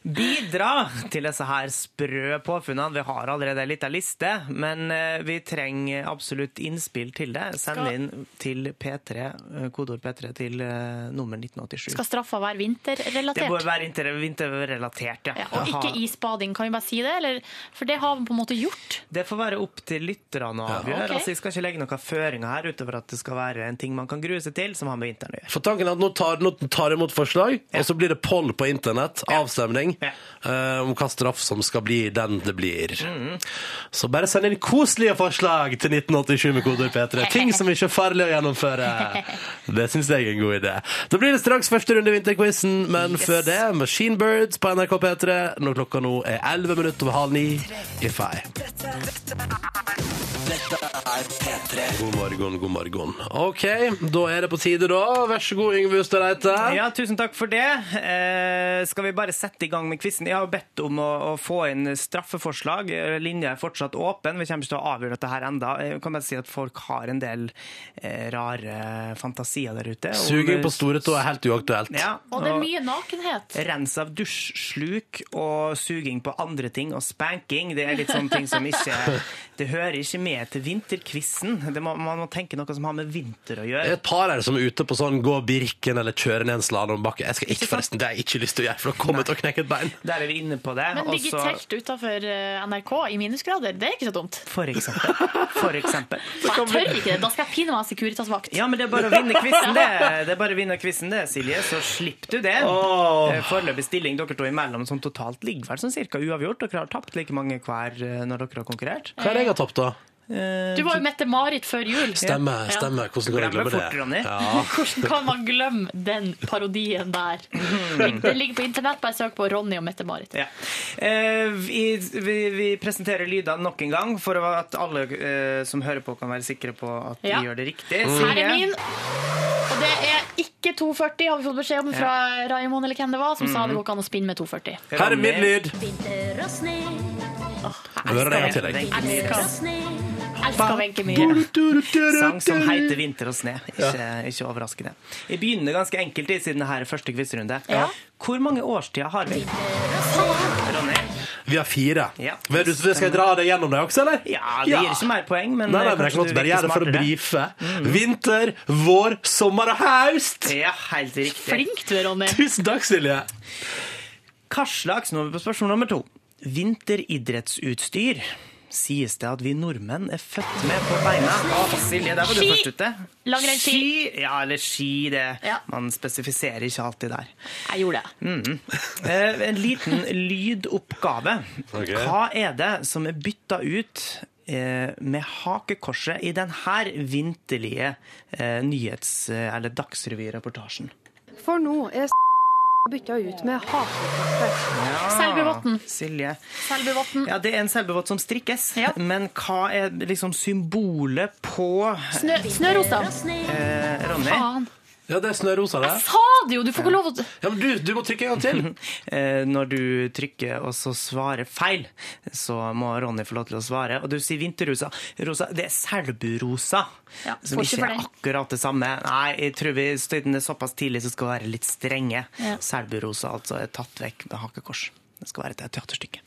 Bidra til disse her sprø påfunnene. Vi har allerede en liten liste, men eh, vi trenger absolutt innspill til det. Send inn til P3, eh, kodeord P3 til eh, nummer 1987. Skal straffa være vinterrelatert? Det bør være vinterrelatert, ja. Ja, og ikke isbading, kan vi bare si det? Eller, for det har vi på en måte gjort. Det får være opp til lytterne å avgjøre. ok. Altså, jeg skal ikke legge noen føringer her utover at det skal være en ting man kan grue seg til, som har med vinteren å gjøre. For tanken er at nå tar, nå tar jeg imot forslag, og så blir det poll på internett, avstemning, Ja. uh, om hva straff som skal bli den det blir. Så bare send inn koselige forslag til 1987 med koder P3. Ting som ikke er farlig å gjennomføre. Det syns jeg er en god idé. Da blir det straks første runde i vinterquizen, men før det Machine Birds på NRK P3 når klokka nå er 11 minutter over halv ni i Fei. Dette er P3. God morgen, god morgen. OK, da er det på tide, da. Vær så god, Yngve Hustad Reite. Ja, tusen takk for det. Eh, skal vi bare sette i gang med quizen? Jeg har bedt om å, å få inn straffeforslag. Eh, Linja er fortsatt åpen. Vi kommer ikke til å avgjøre dette her enda. Jeg kan bare si at folk har en del eh, rare fantasier der ute. Suging på store tå er helt uaktuelt. Ja, Og det er mye nakenhet. Rens av dusjsluk og suging på andre ting og spanking, det er litt sånne ting som ikke Det hører ikke med til vinterquizen. Man må tenke noe som har med vinter å gjøre. Det er et par her som er ute på sånn gå Birken eller kjøre ned en slalåmbakke. Jeg skal ikke, forresten, det har jeg ikke lyst til å gjøre, for da kommer jeg til å knekke et bein. Der er vi inne på det. Men ligge i Også- telt utafor NRK i minusgrader, det er ikke så dumt. For eksempel. For eksempel. Jeg tør ikke det. Da skal jeg pinne meg Securitas-vakt. Ja, men det er bare å vinne quizen, det. Det er bare å vinne quizen, det, Silje. Så slipper du det. Eh, Foreløpig stilling dere to imellom som totalt ligger vel sånn cirka uavgjort. Dere har tapt like mange hver eh, når dere har konkurrert. Hva er det jeg har tapt, da? Eh, Du var jo Mette-Marit før jul. Stemmer, stemmer. Hvordan kan jeg glemme det? Ja. Hvordan kan man glemme den parodien der? Det ligger på internett, bare søk på Ronny og Mette-Marit. Ja. Eh, vi, vi, vi presenterer lydene nok en gang, for at alle eh, som hører på, kan være sikre på at Ja. gjør det riktig. Her er min. Og det er ikke 240, har vi fått beskjed om fra Raimond eller hvem det var, som sa det går ikke an å spinne med 240. Her er min lyd. Vinter og snø. Hører det en gang til, jeg. Elsker. Wenche Myhre. Sang som heter 'Vinter og sne'. Ikke, ikke overraskende. Jeg begynner ganske enkelt i siden det her er første quizrunde. Ja. Hvor mange årstider har vi? Ronny? Vi har fire. Ja. Du, skal jeg dra det gjennom det også, eller? Ja, det gir ikke mer poeng, men Nei, nei, eh, men jeg kan bare gjøre det for å brife. Vinter, vår, sommer og høst! Ja, helt riktig. Flink du er, Ronny. Tusen takk, Silje. Hva slags, nå er vi på spørsmål nummer to. Vinteridrettsutstyr sies det at vi nordmenn er født med på beina. Å, Silje, der var du først ute. Langrennsski. Ski. Ja, eller ski, det. Ja. Man spesifiserer ikke alltid der. Jeg gjorde det. Eh, en liten lydoppgave. Okay. Hva er det som er bytta ut eh, med hakekorset i denne vinterlige eh, nyhets- eller dagsrevyreportasjen? For nå er bytta ut med hakekorset. Selbuvåtten. Silje. Selbuvåtten. Ja, det er en selbuvåt som strikkes, Ja. men hva er liksom symbolet på Snø, snørosa. eh, Ronny? Faen. Ja, det er snørosa, det. Sa det jo! Du får ikke lov å Ja, men du, du må trykke en gang til. Eh, når du trykker og så svarer feil, så må Ronny få lov til å svare. Og du sier vinterrosa. Rosa, det er selburosa. Ja, som får ikke ikke for er akkurat det samme. Nei, jeg tror vi støyten er såpass tidlig, så skal vi være litt strenge. Ja. Selburosa altså er tatt vekk med hakekors. Det skal være et teaterstykke.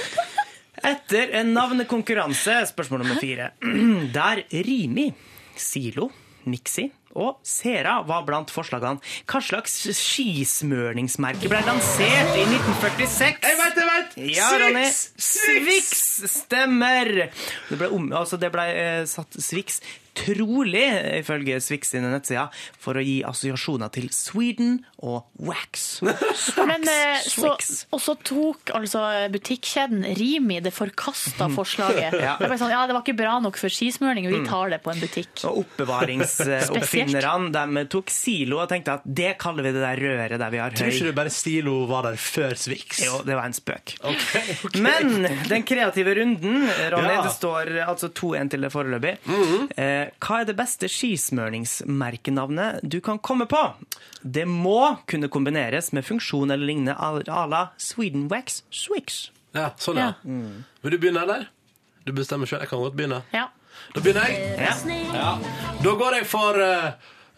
Etter en navnekonkurranse, spørsmål nummer fire, der Rimi, Silo, Mixi og Sera var blant forslagene. Hva slags skismørningsmerke ble lansert i 1946? Jeg vet, jeg vet! Ja, Ronny. Swix! Swix stemmer! Det ble, om, altså det ble eh, satt Swix trolig, ifølge Swix sine nettsider, for å gi assosiasjoner til Sweden og wax. Men eh, så, og så tok altså butikkjeden Rimi det forkasta forslaget. Ja. Det, var sånn, ja, det var ikke bra nok for skismøring, vi tar det på en butikk. Og oppbevaringsoppfinnerne de tok silo og tenkte at det kaller vi det der røret der vi har Tror ikke du bare silo var der før Swix? Jo, det var en spøk. Men den kreative runden, Ronny, Ja. det står altså 2-1 til det foreløpig. eh, hva er det beste skismøringsmerkenavnet du kan komme på? Det må kunne kombineres med funksjon eller lignende à la Sweden Wax Swix. Ja, sånn, ja. Mm. Vil du begynne, eller? Du bestemmer sjøl. Jeg kan godt begynne. Ja. Da begynner jeg. Ja. Ja. Da går jeg for eh,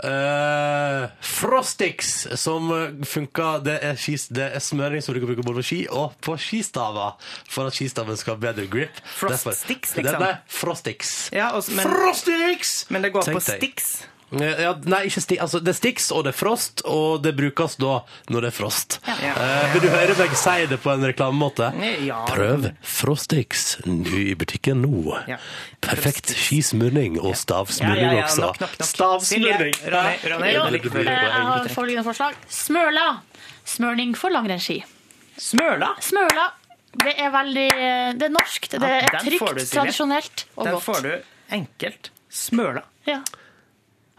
eh, Frostix, som funker Det er, skis, det er smøring som du kan bruke både på ski og på skistaver, for at skistaven skal ha bedre grip. Frostix, liksom? Det, nei, Frostix. Ja, men, Frostix! men det går Tenk på. Stix. Ja, nei, ikke sti, altså, det er Stix, og det er Frost, og det brukes da når det er frost. Ja. Eh, vil du høre meg si det på en reklamemåte? Ja. Prøv Frostix ny i butikken nå. Ja. Perfekt skismurning og stavsmurning Ja, også. nok, nok, nok. Stavsmurning! Ronny, Ronny, eh, jeg har poeng. følgende forslag. Smøla. Smørning for langrennsski. Smøla. Smøla. Det er veldig Det er norsk. Det er den får du, trygt, tradisjonelt og Den får du enkelt. Smøla. Ja.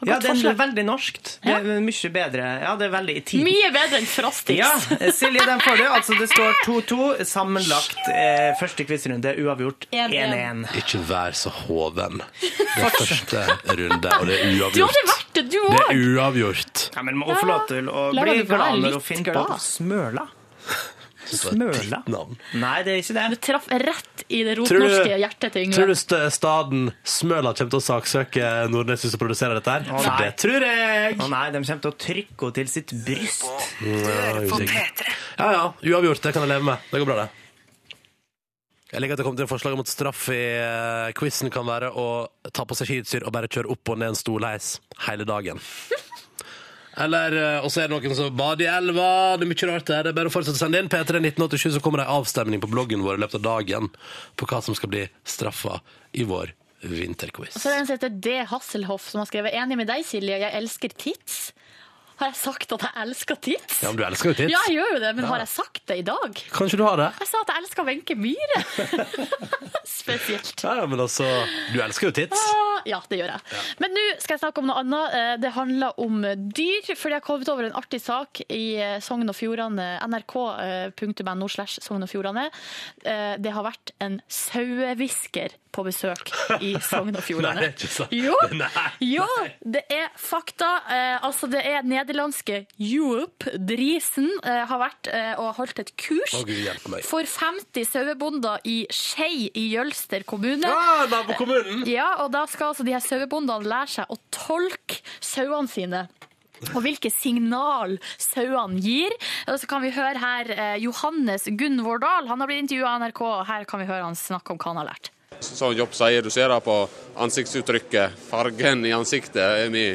Ja, det er veldig norskt. Det er mye bedre. Ja, det er veldig i tiden. Mye bedre enn Frostix. Ja, Silje, den får du. Altså, det står 2-2. Sammenlagt eh, første quizrunde uavgjort 1-1. 1-1. Ikke vær så hoven. Det er første runde, og det er uavgjort. Du hadde vært det, du Det er uavgjort. Ja, men må få lov til å bli glad når hun finner på smøla. Smøla? Nei, det er ikke det. Du traff rett i det rotnorske hjertet til Tror du staden Smøla kommer til å saksøke Nordnes som produserer dette her? For nei. det tror jeg! Å nei, de kommer til å trykke henne til sitt bryst. Ja, ja, ja. Uavgjort. Det kan jeg leve med. Det går bra, det. Jeg liker at det kom til en forslag om at straff i uh, quizen kan være å ta på seg skiutstyr og bare kjøre opp og ned en stolheis hele dagen. Eller, eh, Og så er det noen som bader i elva. Det er mye rart der. Det er bare å fortsette å sende inn. P3 1987, så kommer det en avstemning på bloggen vår i løpet av dagen på hva som skal bli straffa i vår vinterquiz. Og Så er det en som heter D. Hasselhoff som har skrevet Enig med deg, Silje, jeg elsker tits. Har jeg sagt at jeg elsker tits? Ja, men du elsker jo tits. Ja, jeg gjør jo det, men har jeg sagt det i dag? Kanskje du har det? Jeg sa at jeg elsker Wenche Myhre. Spesielt. Ja, ja, men altså Du elsker jo tits. Ah, Ja, det gjør jeg. Men nå skal jeg snakke om noe annet. Eh, Det handler om dyr. Fordi jeg har kommet over en artig sak i eh, Sogn og Fjordane, nrk.no slash Sogn og Fjordane. Eh, Det har vært en sauehvisker på besøk i Sogn og Fjordane. Jo, jo, det er fakta. Eh, altså, det er nederlandske Joop Driesen eh, har vært eh, og holdt et kurs Å, Gud for 50 sauebonder i Skei i Jølster kommune. Ah, nabokommunen! Ja, og da skal altså de her sauebondene lære seg å tolke sauene sine. Og hvilke signal sauene gir. Og så kan vi høre her eh, Johannes Gunvor Dahl. Han har blitt intervjua av NRK. og Her kan vi høre han snakke om hva han har lært. Som Jobb sier, du ser det på ansiktsuttrykket. Fargen i ansiktet. Er vi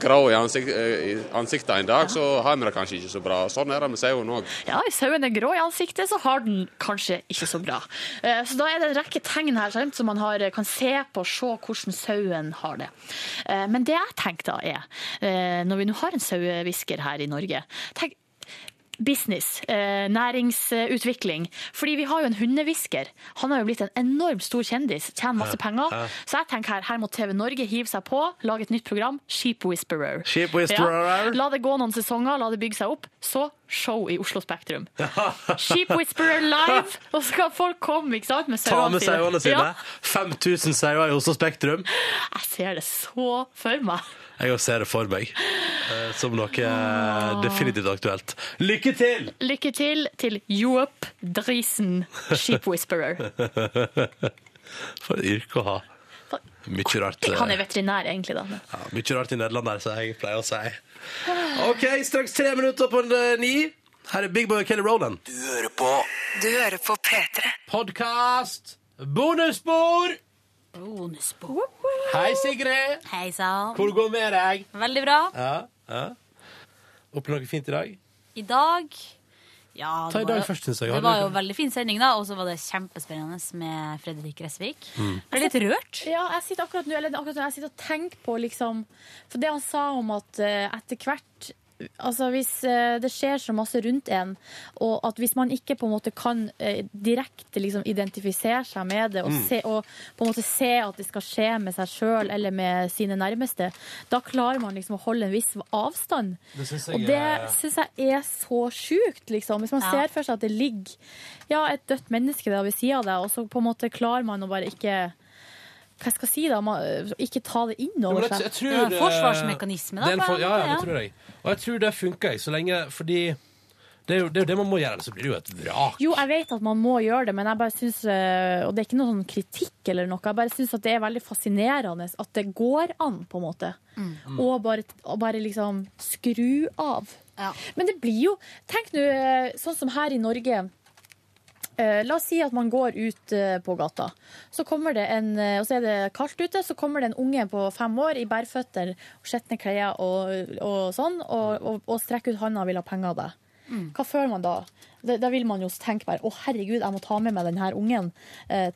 grå i, ansikt, i ansiktet en dag, så har vi det kanskje ikke så bra. Sånn er det med sauen òg. Ja, hvis sauen er grå i ansiktet, så har den kanskje ikke så bra. Eh, Så da er det en rekke tegn her sant, som man har, kan se på og se hvordan sauen har det. Eh, Men det jeg tenker da er, eh, når vi nå har en sauehvisker her i Norge tenk, Business, eh, næringsutvikling. Fordi vi har jo en hundehvisker. Han har jo blitt en enormt stor kjendis, tjener masse penger. Så jeg tenker her, her må TV Norge hive seg på, lage et nytt program, Sheep Whisperer. Sheep Whisperer. Ja. La det gå noen sesonger, la det bygge seg opp. Så show i Oslo Spektrum. Sheep Whisperer live, og så skal folk komme ikke sant, med Ta sauene med sauene sine. Ja, 5000 sauer i Oslo Spektrum. jeg ser det så for meg. Jeg òg ser det for meg eh, som noe eh, definitivt aktuelt. Lykke til! Lykke til til Joop Drisen, Sheep Whisperer. For et yrke å ha. Mye rart. eh, Han er veterinær, egentlig, da. Ja, mye rart i Nederland der, som jeg pleier å si. OK, straks tre minutter på eh, ni. Her er Big Boy og Kelly Rowland. Du hører på Du hører på P3. Podkast bonusspor! Bonusspor. Hei, Sigrid. Hei sann. Hvor går det med deg? Veldig bra. Ja, ja. Opplevd noe fint i dag? I dag ja, Ta i det dag var- først, synes jeg. Det var jo veldig fin sending, da. Og så var det kjempespennende med Fredrik Resvik. Mm. Ble litt rørt. Ja, jeg sitter akkurat nå, eller akkurat nå, jeg sitter og tenker på liksom For det han sa om at eh, etter hvert Altså Hvis eh, det skjer så masse rundt en, og at hvis man ikke på en måte kan eh, direkte liksom identifisere seg med det, og, Mm. se, og på en måte se at det skal skje med seg sjøl eller med sine nærmeste, da klarer man liksom å holde en viss avstand. Det synes jeg og det er- syns jeg er så sjukt, liksom. Hvis man Ja. ser for seg at det ligger ja, et dødt menneske der ved sida av deg, og så på en måte klarer man å bare ikke hva skal jeg si da, man, ikke ta det inn over men jeg, seg. jeg tror, Ja, eh, forsvarsmekanisme, da, for, ja, ja, ja. det tror jeg. Og jeg tror det funker, så lenge Fordi det er, jo, det er jo det man må gjøre, ellers så blir det jo et vrak. Jo, jeg vet at man må gjøre det, men jeg bare synes, øh, og det er ikke noe sånn kritikk eller noe, jeg bare syns at det er veldig fascinerende at det går an, på en måte. Mm. Og bare, og bare liksom skru av. Men det blir jo Tenk nå, øh, sånn som her i Norge. Eh, La oss si at man går ut eh, på gata, så kommer det en, eh, og så er det kaldt ute, så kommer det en unge på fem år i bærføtter og skitne klær og, og sånn, og, og, og strekker ut handa og vil ha penger av deg. Hva føler man da? Da, vil man jo tenke bare å herregud, jeg må ta med meg denne ungen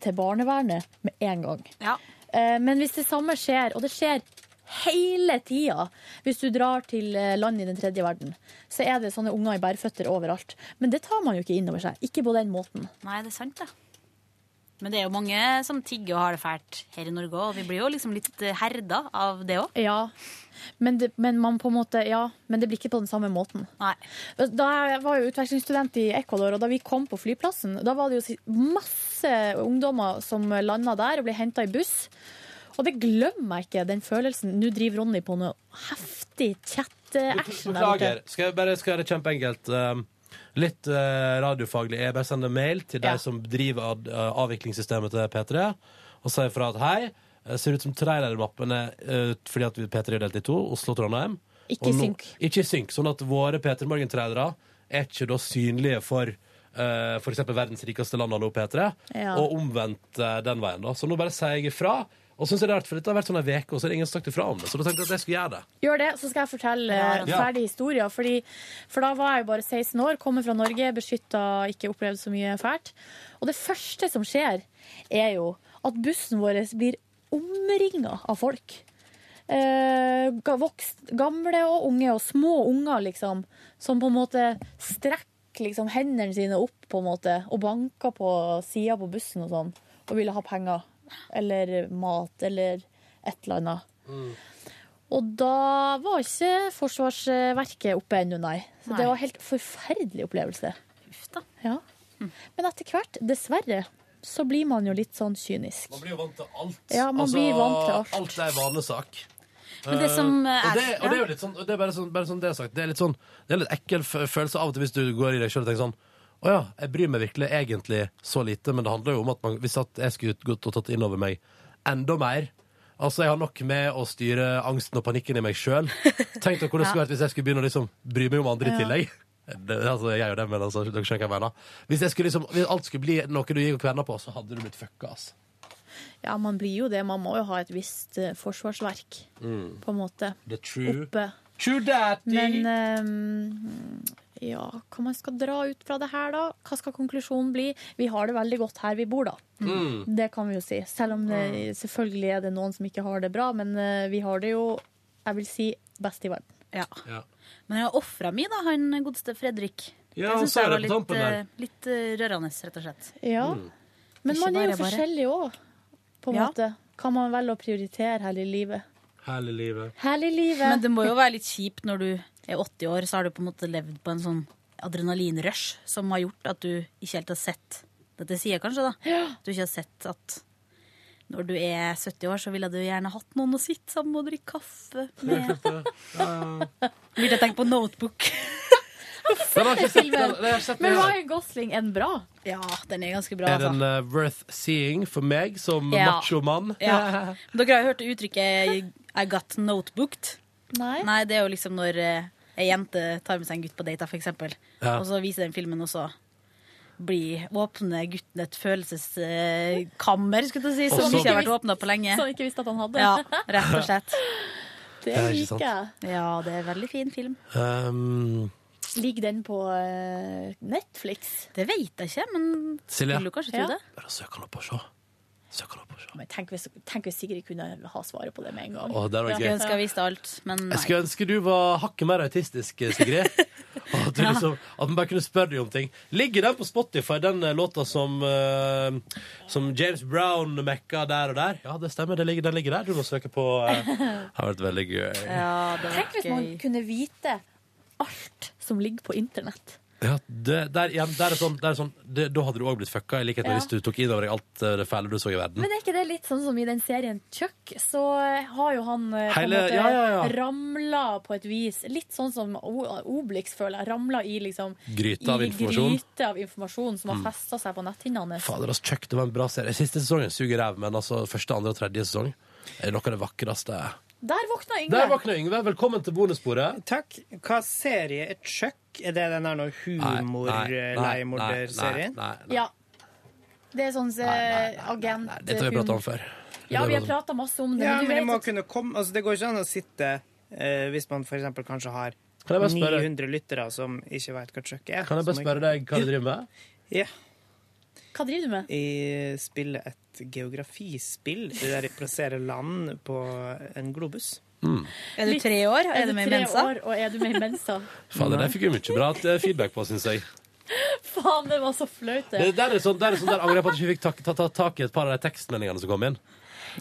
til barnevernet med en gang. Ja. men hvis det samme skjer, og det skjer hele tida hvis du drar til eh, land i den tredje verden, så er det sånne unger i bærføtter overalt. Men det tar man jo ikke inn over seg. Ikke på den måten. Nei, det er sant, det. Men det er jo mange som tigger og har det fælt her i Norge òg, vi blir jo liksom litt eh, herda av det òg. Ja, men det, men man på en måte, ja, men det blir ikke på den samme måten. Nei. Da jeg var jo utvekslingsstudent i Ecuador, og da vi kom på flyplassen, da var det jo masse ungdommer som landa der og ble henta i buss. Og det glemmer jeg ikke, den følelsen. Nå driver Ronny på noe heftig chat-action. Beklager. Skal jeg bare skal gjøre det kjempeenkelt? Um, litt uh, radiofaglig. Jeg bare sender mail til de Ja. som driver uh, avviklingssystemet til P3, og sier fra at hei, ser ut som trailermappene uh, fordi at P3 er delt i to, Oslo-Trondheim. Ikke no, synk. Ikke synk, sånn at våre P3 Morgen-trailere er ikke da synlige for uh, eksempel verdens rikeste land nå, P3, Ja. og omvendt uh, den veien. da. Så nå bare sier jeg ifra. Og synes jeg det er rart, for Dette har vært sånn en uke, og så er det ingen som sagt ifra om det. Så da tenkte jeg at jeg skulle gjøre det. Gjør det, så skal jeg fortelle Ja. eh, ferdig historie. Fordi, for da var jeg jo bare 16 år, kommer fra Norge, beskytta, ikke opplevd så mye fælt. Og det første som skjer, er jo at bussen vår blir omringa av folk. Eh, ga- voks, gamle og unge, og små unger, liksom, som på en måte strekker liksom, hendene sine opp på en måte, og banker på sida på bussen og sånn, og ville ha penger. Eller mat, eller et eller annet. Og da var ikke Forsvarsverket oppe ennå, nei. Så Nei. det var en helt forferdelig opplevelse. Ja. Men etter hvert, dessverre, så blir man jo litt sånn kynisk. Man blir jo vant til alt. Ja, man blir vant til alt. Alt er vanesak. Men det som er, og, det, og det er jo litt sånn, det er bare sånn, bare sånn det er sagt. Det er litt sånn Det er litt ekkel følelse av og til hvis du går i deg sjøl og tenker sånn Å ja, jeg bryr meg virkelig egentlig så lite, men det handler jo om at man, hvis at jeg skulle gått og tatt inn over meg enda mer Altså, jeg har nok med å styre angsten og panikken i meg sjøl. Tenk deg hvor det skulle vært hvis jeg skulle begynne å liksom bry meg om andre i tillegg. Det, altså, jeg gjør det, men altså, dere skjønner hva jeg mener. Hvis, jeg skulle liksom, hvis alt skulle bli noe du gikk og kverna på, så hadde du blitt fucka, altså. Ja, man blir jo det. Man må jo ha et visst uh, forsvarsverk, Mm. på en måte. The true. Oppe. True daddy. Men ehm, ja, hva man skal dra ut fra det her, da? Hva skal konklusjonen bli? Vi har det veldig godt her vi bor, da. Mm. Det kan vi jo si. Selv om det, selvfølgelig er det noen som ikke har det bra, men eh, vi har det jo, jeg vil si, best i verden. Ja. Ja. Men jeg har ofra mi, da, han godeste Fredrik. Ja, det han syns jeg var litt, eh, litt eh, rørende, rett og slett. Ja. Mm. Men man er jo bare bare. forskjellig òg, på en Ja. måte. Kan man velge å prioritere her i livet? Herlig livet. Herlig livet. Men det må jo være litt kjipt når du 80 år, så har du på en måte levd på en sånn adrenalinrush som har gjort at du ikke helt har sett Dette sier jeg kanskje, da. Du ikke har sett at når du er 70 år, så ville du gjerne hatt noen å sitte sammen og drikke kaffe med. Vil jeg tenke på Notebook. Den har ikke sett. Den, den har sett Men. Ryan Gosling er den bra? Ja, den er ganske bra, Er altså. den uh, worth seeing for meg som Ja. machomann? Ja. Dere har jo hørt uttrykket 'I got notebooked'? Nei. Nei, det er jo liksom når eh, ei jente tar med seg en gutt på date, for eksempel. Ja. Og så viser den filmen, og så blir åpner gutten et følelseskammer, skulle jeg si, som ikke har vært åpna på lenge. Som ikke visste at han hadde. Ja, rett og slett. Det liker jeg. Ja, det er en veldig fin film. Um, Ligger den på eh, Netflix? Det vet jeg ikke, men Silje? vil du kanskje tro Ja. det. bare søk han opp og se. Men tenk hvis, tenk hvis Sigrid kunne ha svaret på det med en gang. Å, det var Skulle ønske jeg visste alt, men Jeg skulle ønske du var hakket mer autistisk, Sigrid. At, du liksom, at man bare kunne spørre deg om ting. Ligger den på Spotify, den eh, låta som, uh, som James Brown mekka der og der? Ja, det stemmer. Det ligger, den ligger der. Du må søke på uh, har vært veldig gøy. Ja, det var Tenk hvis man kunne vite alt som ligger på internett. Ja, det, der, igjen, der er sånn, der er sånn det, Da hadde du òg blitt fucka, i likhet med Ja. hvis du tok inn over deg alt eh, det fæle du så i verden. Men er ikke det litt sånn som i den serien Chuck? Så har jo han eh, på en Hele- måte ja, ja, ja. ramla på et vis. Litt sånn som O- Obelix, føler jeg. Ramla i liksom Gryte av i informasjon. gryte av informasjon som har Mm. festa seg på netthinnene hans. Fader, altså, Chuck, det var en bra serie. Siste sesongen suger ræv, men altså første, andre og tredje sesong er noe av det vakreste. Der våkna Yngve! Der våkna Yngve. Velkommen til bonussporet. Takk. Hva serie er Chuck? Er det den der noe humor-leiemorderserien? Nei. Ja. Det er sånn agent... agent... Dette har vi pratet om før. Ja, vi har prata masse om det. Ja, men du men det vet må kunne komme altså, Det går ikke an å sitte eh, hvis man for eksempel kanskje har Kan jeg bare spørre- 900 lyttere som ikke vet hva Chuck er. Kan jeg bare spørre deg hva du driver med? Ja. Hva driver du med? Jeg spiller et geografispill der jeg plasserer land på en globus. Er du tre år? Er Er du du med i Mensa? år, og er du med i Mensa? Fader, det fikk vi mye bra eh, feedback på, syns jeg. Faen, det var så flaut, Det det. der er sånn, der er sånn der angrer jeg på at jeg ikke fikk tak, ta, ta tak i et par av de tekstmeldingene som kom inn.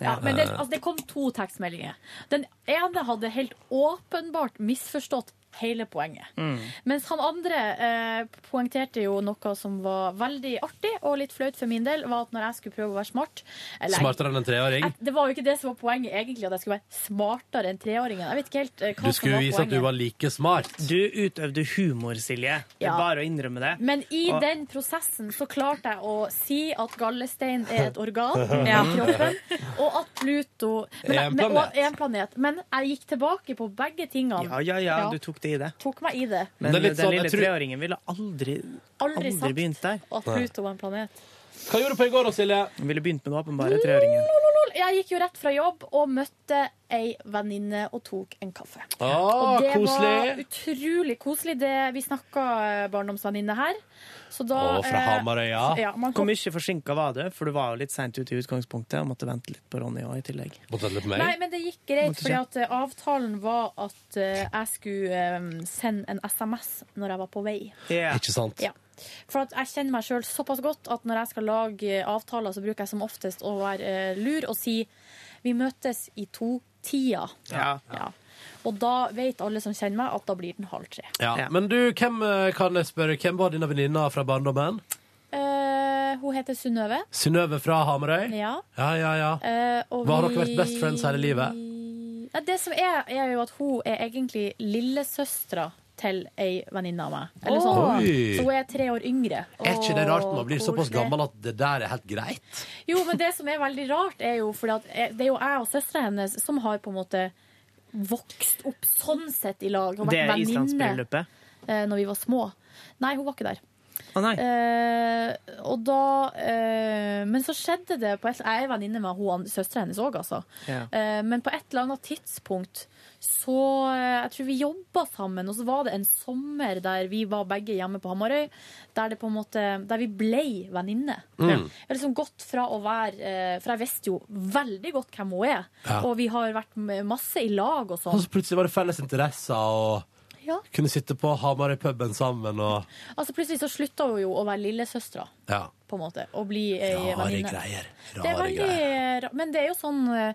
Ja, men det, altså, det kom to tekstmeldinger. Den ene hadde helt åpenbart misforstått hele poenget. Mm. Mens han andre eh, poengterte jo noe som var veldig artig og litt flaut for min del, var at når jeg skulle prøve å være smart eller- Smartere enn en treåring. Jeg- Det var jo ikke det som var poenget, egentlig, at jeg skulle være smartere enn treåringen. Jeg vet ikke helt eh, hva Du som skulle var vise at du var like smart. Du utøvde humor, Silje. Det er Ja. bare å innrømme det. Men i Og- den prosessen så klarte jeg å si at gallestein er et organ Ja. i kroppen, og at Pluto men, Er en men- og er en planet. Men jeg gikk tilbake på begge tingene. Ja, ja, ja, Ja. du tok i det. Tok meg i det. Men Det er den sånn, lille tror- treåringen ville aldri, Aldri aldri sagt begynt der. at Pluto var en planet. Hva gjorde du på i går da, Silje? Hun ville begynt med den åpenbare treåringen. Jeg gikk jo rett fra jobb og møtte ei venninne og tok en kaffe. Ah, og det var koselig. utrolig koselig. Det, vi snakka barndomsvenninne her. Så da Å, fra eh, Hamarøya. Ja, man Hvor kom, mye forsinka var det? For du var jo litt seint ute i utgangspunktet og måtte vente litt på Ronny òg, i tillegg. Måtte vente litt på meg. Nei, men det gikk greit, Måtte fordi at eh, avtalen var at eh, jeg skulle eh, sende en SMS når jeg var på vei. Ikke sant? Ja. For at jeg kjenner meg sjøl såpass godt at når jeg skal lage avtaler, så bruker jeg som oftest å være eh, lur og si vi møtes i to-tida. Ja. Ja. Og da vet alle som kjenner meg, at da blir den halv tre. Ja. Ja. Men du, hvem eh, kan jeg spørre, hvem var dine venninner fra barndommen? Uh, hun heter Synnøve. Synnøve fra Hamarøy? Ja. Ja, ja, ja. Uh, og Hva har vi- dere vært best friends hele livet? Ja, det som er, er jo at hun er egentlig lillesøstera til ei venninne av meg. Eller sånn. Oi. Så hun er tre år yngre. Er ikke det rart når man blir såpass gammel at det der er helt greit? Jo, men det som er veldig rart, er jo fordi at det er jo jeg og søstera hennes som har på en måte vokst opp sånn sett i lag. Hun Det vært venninne eh, når vi var små. Nei, hun var ikke der. Nei. Eh, og da eh, Men så skjedde det på et, Jeg er venninne med hun, søstera hennes òg, altså. Ja. Eh, men på et eller annet tidspunkt så eh, Jeg tror vi jobba sammen, og så var det en sommer der vi var begge hjemme på Hamarøy, der, det på en måte, der vi ble venninner. Mm. Jeg har liksom gått fra å være eh, For jeg visste jo veldig godt hvem hun er, Ja. og vi har vært masse i lag og Og sånn. så plutselig var det felles interesser, og Ja. kunne sitte på Hamarøy-puben sammen, og Altså Plutselig så slutta hun jo å være lillesøstera. ja. på en måte, og bli ei Rare venninne. greier. Det er Rare veldig, greier. ra- Men det er jo sånn eh,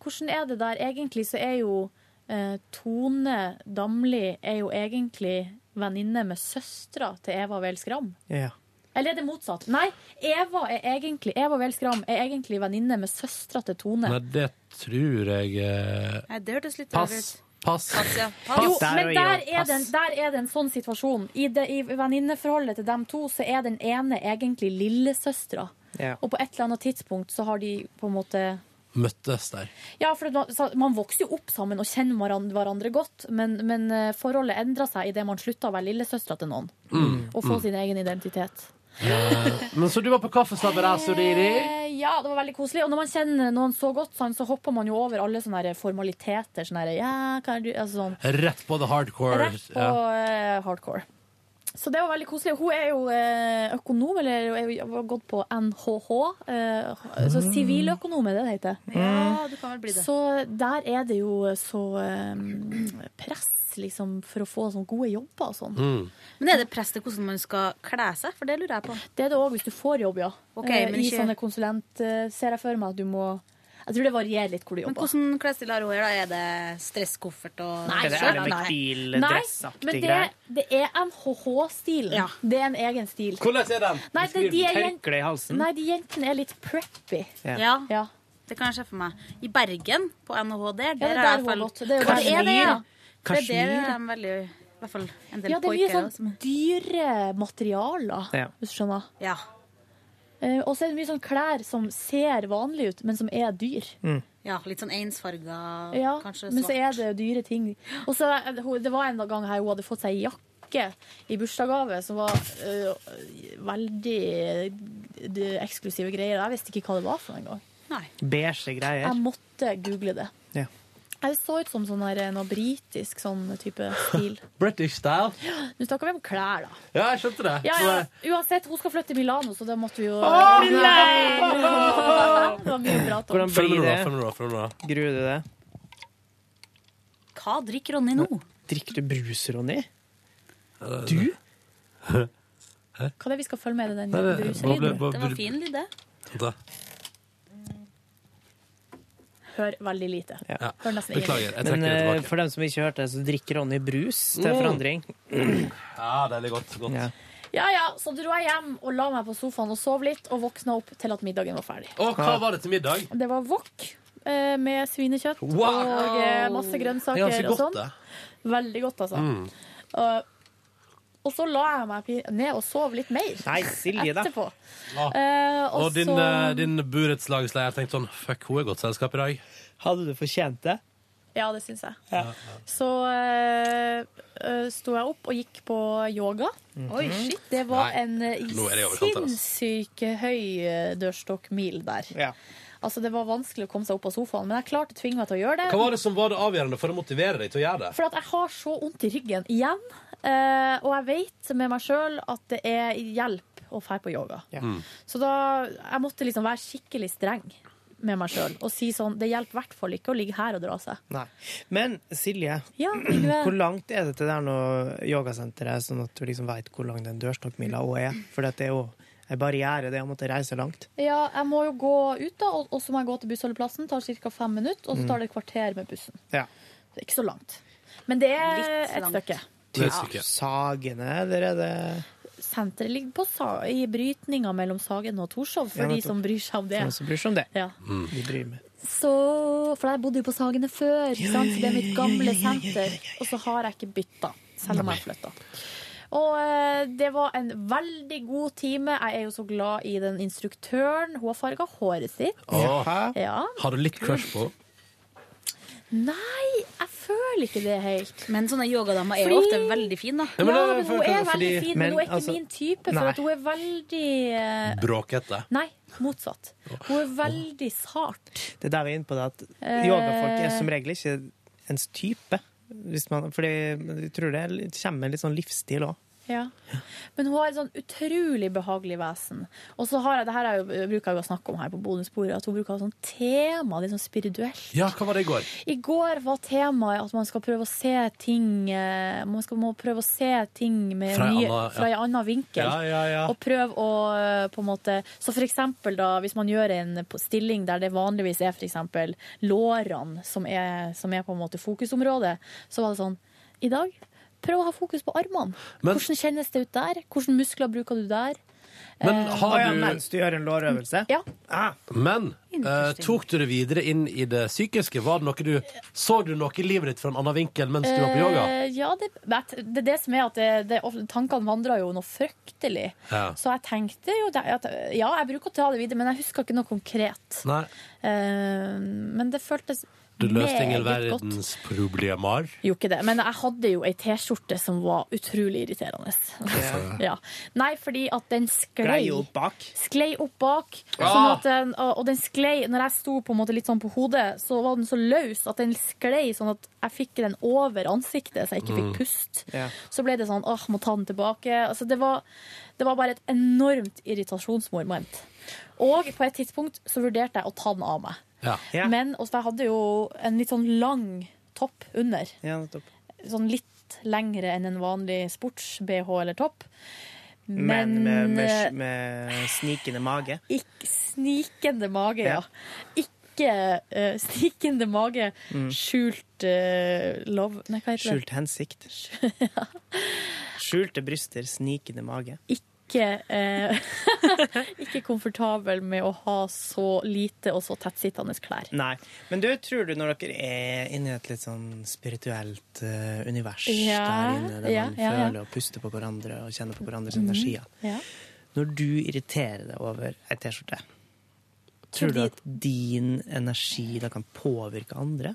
Hvordan er det der? Egentlig så er jo eh, Tone Damli er jo egentlig venninne med søstera til Eva Weel Skram. Ja. Eller er det motsatt? Nei, Eva er egentlig Eva Weel Skram er egentlig venninne med søstera til Tone. Nei, det tror jeg eh, Nei, det hørtes litt rart Pass. ut. Pass. Pass, ja. Jo, Der men der er, det der er det en sånn situasjon. I, det, i venninneforholdet til dem to så er den ene egentlig lillesøstera. Ja. Og på et eller annet tidspunkt så har de på en måte Møttes der. Ja, for man, man vokser jo opp sammen og kjenner hverandre, godt, men, men eh, forholdet endrer seg idet man slutter å være lillesøstera til noen. Mm. Og få sin egen identitet. Men så du var på kaffeslabberas, Riri? Eh, ja, det var veldig koselig. Og når man kjenner noen så godt, sånn, så hopper man jo over alle sånne her formaliteter. Sånne her, ja, hva er du? Altså sånn. Rett på the hardcore. Rett på Ja. eh, hardcore. Så det var veldig koselig. Hun er jo eh, økonom, eller er jo- har gått på NHH. eh, så siviløkonom er det det heter. Ja, du kan vel bli det. Så der er det jo så eh, press liksom, for å få sånne gode jobber og sånn. Mm. Men er det press til hvordan man skal kle seg? For det lurer jeg på. Det er det òg hvis du får jobb, ja. Okay, Eh, men I ikke- sånne konsulent eh, ser jeg for meg at du må Jeg tror det varierer litt hvor du jobber. Men hvordan klesstil har hun her? da? Er det stresskoffert og Nei, Er det skjønner, nei. McBeal-dressaktig men det, greier? det er NHH-stilen. Ja. Det er en egen stil. Hvordan er den? Nei, de, de, er, jen- Tørkle i halsen? nei, de jentene er litt preppy. Ja. Ja, Ja. det kan jeg se for meg. I Bergen, på NHH der, Ja, der det er der jeg i hvert fall Det er Hva er det, ja? For det er det de veldig I hvert fall en del Ja, det er mye sånn også, som- dyre materialer, Ja. hvis du skjønner. Ja. Eh, og så er det mye sånn klær som ser vanlige ut, men som er dyr. ja, litt sånn ensfarga, Ja, kanskje men så er det dyre ting. Og så eh, Det var en gang her hun hadde fått seg jakke i bursdagsgave som var eh, veldig eh, eksklusive greier. Jeg visste ikke hva det var for en gang. Beige greier. Jeg måtte google det. Ja. Jeg så ut som sånn her, noe britisk sånn type stil. British style. Nå snakker vi om klær, da. Ja, jeg skjønte det. Ja, ja. Uansett, hun skal flytte til Milano, så da måtte vi jo Å, Det var mye å prate om. Hvordan blir det? Gruer du deg? Hva drikker Ronny nå? Drikker du brus, Ronny? Du? Hva er det vi skal følge med i den brusen? Det var fin lyd, det. Da. Hør veldig lite. Ja. Hør nesten Beklager, jeg Men trekker det eh, tilbake. for dem som ikke hørte det, så drikker Ronny brus til Mm. forandring. Ja, deilig godt. godt. Ja. Ja, ja, så dro jeg hjem og la meg på sofaen og sov litt, og våkna opp til at middagen var ferdig. Og hva var det til middag? Det var wok eh, med svinekjøtt Wow! og eh, masse er grønnsaker og sånn. Veldig godt, altså. Mm. Og, og så la jeg meg ned og sov litt mer Nei, Silje, da. etterpå. Ja. Eh, og, Og din, så eh, din burettslagsleder tenkte sånn Fuck, hun er godt selskap i dag. Hadde du fortjent det? Ja, det syns jeg. Så eh, eh, sto jeg opp og gikk på yoga. Oi, shit. Det var Nei, en det altså. høy dørstokkmil der. Ja. Altså, det var vanskelig å komme seg opp av sofaen, men jeg klarte å tvinge meg til å gjøre det. Hva var det som var det avgjørende for å motivere deg til å gjøre det? For at jeg har så vondt i ryggen igjen. Eh, og jeg vet med meg sjøl at det er hjelp å dra på yoga. Ja. Mm. Så da jeg måtte liksom være skikkelig streng med meg sjøl og si sånn Det hjelper i hvert fall ikke å ligge her og dra seg. Nei. Men Silje, Ja, hvor langt er det til der nå yogasenteret, sånn at du liksom veit hvor lang den dørstokkmila òg er? For det er jo en barriere, det å måtte reise langt. Ja, jeg må jo gå ut, da, og, og så må jeg gå til bussholdeplassen. Tar ca. fem minutter, og så tar det et kvarter med bussen. Ja. Det er ikke så langt. Men det er et stykke. Stykke. Sagene, eller er det Senteret ligger på i brytninga mellom Sagen og Torshov, for Ja, de som bryr seg om det. For de som bryr seg om det. Ja. De bryr meg. Så, for jeg bodde jo på Sagene før, ja, sant? så det er mitt gamle senter. Og så har jeg ikke bytta, selv om jeg har flytta. Og eh, det var en veldig god time. Jeg er jo så glad i den instruktøren. Hun har farga håret sitt. Ja. Har du litt crush på henne? Nei, jeg føler ikke det helt. Men sånne yogadamer er jo Fordi- ofte veldig fine, da. Ja, men det- hun er er fordi- veldig fin, men, Men, hun er ikke altså- min type. For Nei. at hun er veldig eh, Bråkete. Nei, motsatt. Hun er veldig sart. Det er der vi er inne på det at Eh. yogafolk er som regel ikke ens type. Hvis man, fordi jeg tror det er litt- kommer med litt sånn livsstil òg. Ja. Men hun har et sånn utrolig behagelig vesen. Og så har jeg, det her er jo, bruker jeg å snakke om her på bonusbordet, at hun bruker sånn tema, litt sånn spirituelt. Ja, hva var det i går? I går var temaet at man skal prøve å se ting eh, Man skal må prøve å se ting med Fra nye, annen- ja. fra en annen vinkel. Ja, ja, ja. Og prøve å eh, på en måte Så for eksempel da, hvis man gjør en stilling der det vanligvis er for eksempel lårene som er, som er på en måte fokusområdet, så var det sånn I dag, prøv å ha fokus på armene. Men- Hvordan kjennes det ut der? Hvilke muskler bruker du der? Men Eh, har du mens du gjør en lårøvelse? Ja. Ah, Men eh, tok du det videre inn i det psykiske? Var det noe du, så du noe i livet ditt fra en annen vinkel mens du var på yoga? Eh, ja, det, det er det som er at det, det, tankene vandrer jo noe fryktelig. Ja. Så jeg tenkte jo at ja, jeg bruker å ta det videre, men jeg husker ikke noe konkret. Nei. Eh, men det føltes Du løste ingen meget godt. verdens problemer? Gjorde ikke det. Men jeg hadde jo ei T-skjorte som var utrolig irriterende. Ja. Nei, fordi at den sklei opp bak. Sklei opp bak. Ah! Sånn at den, og den sklei Når jeg sto på en måte litt sånn på hodet, så var den så løs at den sklei sånn at jeg fikk den over ansiktet, så jeg ikke fikk Mm. pust. Ja. Så ble det sånn åh, må ta den tilbake. Altså, det, var, det var bare et enormt irritasjonsmoment. Og på et tidspunkt så vurderte jeg å ta den av meg. Ja. Men også, jeg hadde jo en litt sånn lang topp under. Ja, topp. Sånn litt lengre enn en vanlig sports-BH eller topp. Men med, eh, med, med snikende mage. Ikke snikende mage, ja. Ja. Ikke uh, snikende mage, Mm. skjult uh, love Nei, hva heter Skjult det? hensikt. Skjulte bryster, snikende mage. Ikke, eh, ikke komfortabel med å ha så lite og så tettsittende klær. Nei. Men du, tror du når dere er inne i et litt sånn spirituelt uh, univers Ja, der inne, der ja, man ja, føler og puster på hverandre og kjenner på hverandres Mhm. energier. Når du irriterer deg over ei T-skjorte, tror du at din energi da kan påvirke andre?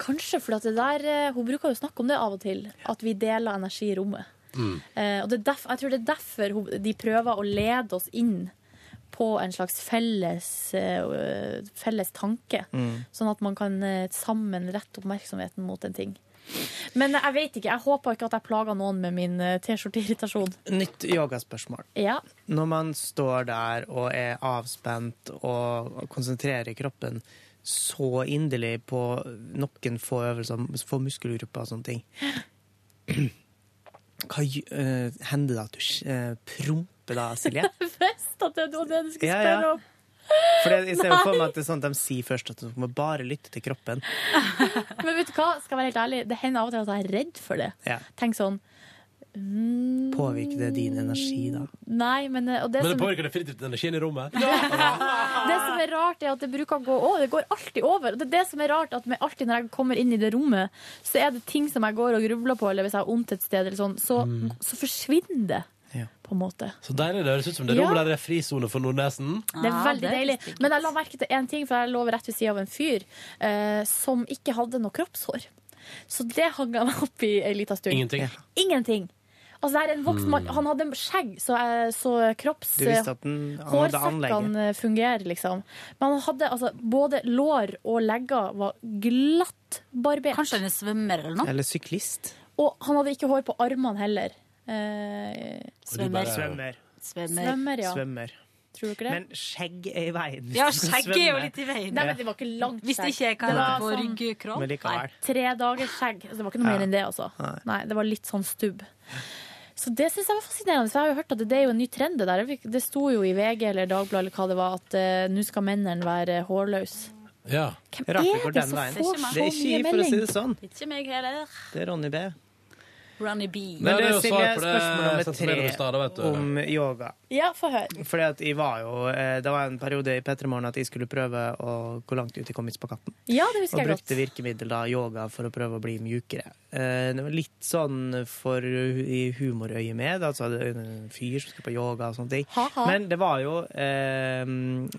Kanskje, for at det der, eh, hun bruker jo å snakke om det av og til, at vi deler energi i rommet. Eh, og det er derf, jeg tror det er derfor de prøver å lede oss inn på en slags felles, eh, felles tanke. Mm. Sånn at man kan eh, sammen rette oppmerksomheten mot en ting. Men jeg vet ikke, jeg håper ikke at jeg plager noen med min eh, T-skjorteirritasjon. Nytt yogaspørsmål. Ja. Når man står der og er avspent og konsentrerer kroppen så inderlig på noen få øvelser, få muskelgrupper og sånne ting Hva eh, hender det at du uh, promper da, Silje? Visst at det var det du skulle Ja, ja. spørre om. For jeg ser jo for meg at det er sånn at de sier først at du må bare lytte til kroppen. Men vet du hva, skal jeg være helt ærlig, det hender av og til at jeg er redd for det. Ja. Tenk sånn mm, Påvirker det din energi da? Nei, men eh, og det, Men det som, påvirker definitivt energien i rommet. det som er rart, er at det bruker å gå over. Det går alltid over. Og det er det som er rart, at med alltid når jeg kommer inn i det rommet, så er det ting som jeg går og grubler på, eller hvis jeg har vondt et sted, eller sånn, så, Mm. så forsvinner det. Ja. På en måte. Så deilig. Det høres ut som det Ja. rommet der det er frisone for Nordnesen. Det er veldig det er deilig. Men jeg la merke til én ting, for jeg lå rett ved sida av en fyr eh, som ikke hadde noe kroppshår. Så det hang jeg meg opp i ei lita stund. Ingenting. Ingenting. Altså, det er en voksen mann. Han hadde skjegg, så, så kropps... Du visste at den, han hadde anlegget. Hårsekkene fungerer, liksom. Men han hadde altså både lår og legger var glatt barbert. Kanskje han er svømmer eller noe? Eller syklist. Og han hadde ikke hår på armene heller. Eh, Svømmer. Svømmer. Svømmer. svømmer, ja. Svømmer. Tror du ikke det? Men skjegg er i veien. Ja, skjegg er jo litt i veien. Nei, men det var ikke langt Hvis det ikke er hva Det på sånn- ryggkroll. Men. Tre dagers skjegg. Altså, det var ikke noe mer enn det, altså. Nei. Nei, det var litt sånn stubb. Så det syns jeg var fascinerende. For jeg har jo hørt at det er jo en ny trend. Det der. Det sto jo i VG eller Dagbladet eller hva det var, at uh, nå skal mennene være hårløse. Ja. Hvem er det er får det mye som får Det er ikke meg, for å si melding? det sånn. Ikke meg heller. Det er Ronny B. Ronny B. Men det er jo svar på det spørsmål nummer sendte jeg i stad, da, vet tre om yoga. Ja, få høre. Fordi at jeg var jo, eh, Det var en periode i P3 Morgen at jeg skulle prøve å gå langt ut i kom i spagatten. Ja, det husker jeg godt. Og brukte virkemiddel da, yoga for å prøve å bli mjukere. Eh, Det var litt sånn for i humorøyemed, altså en fyr som skal på yoga og sånne ting. Ha-ha. Men det var jo eh,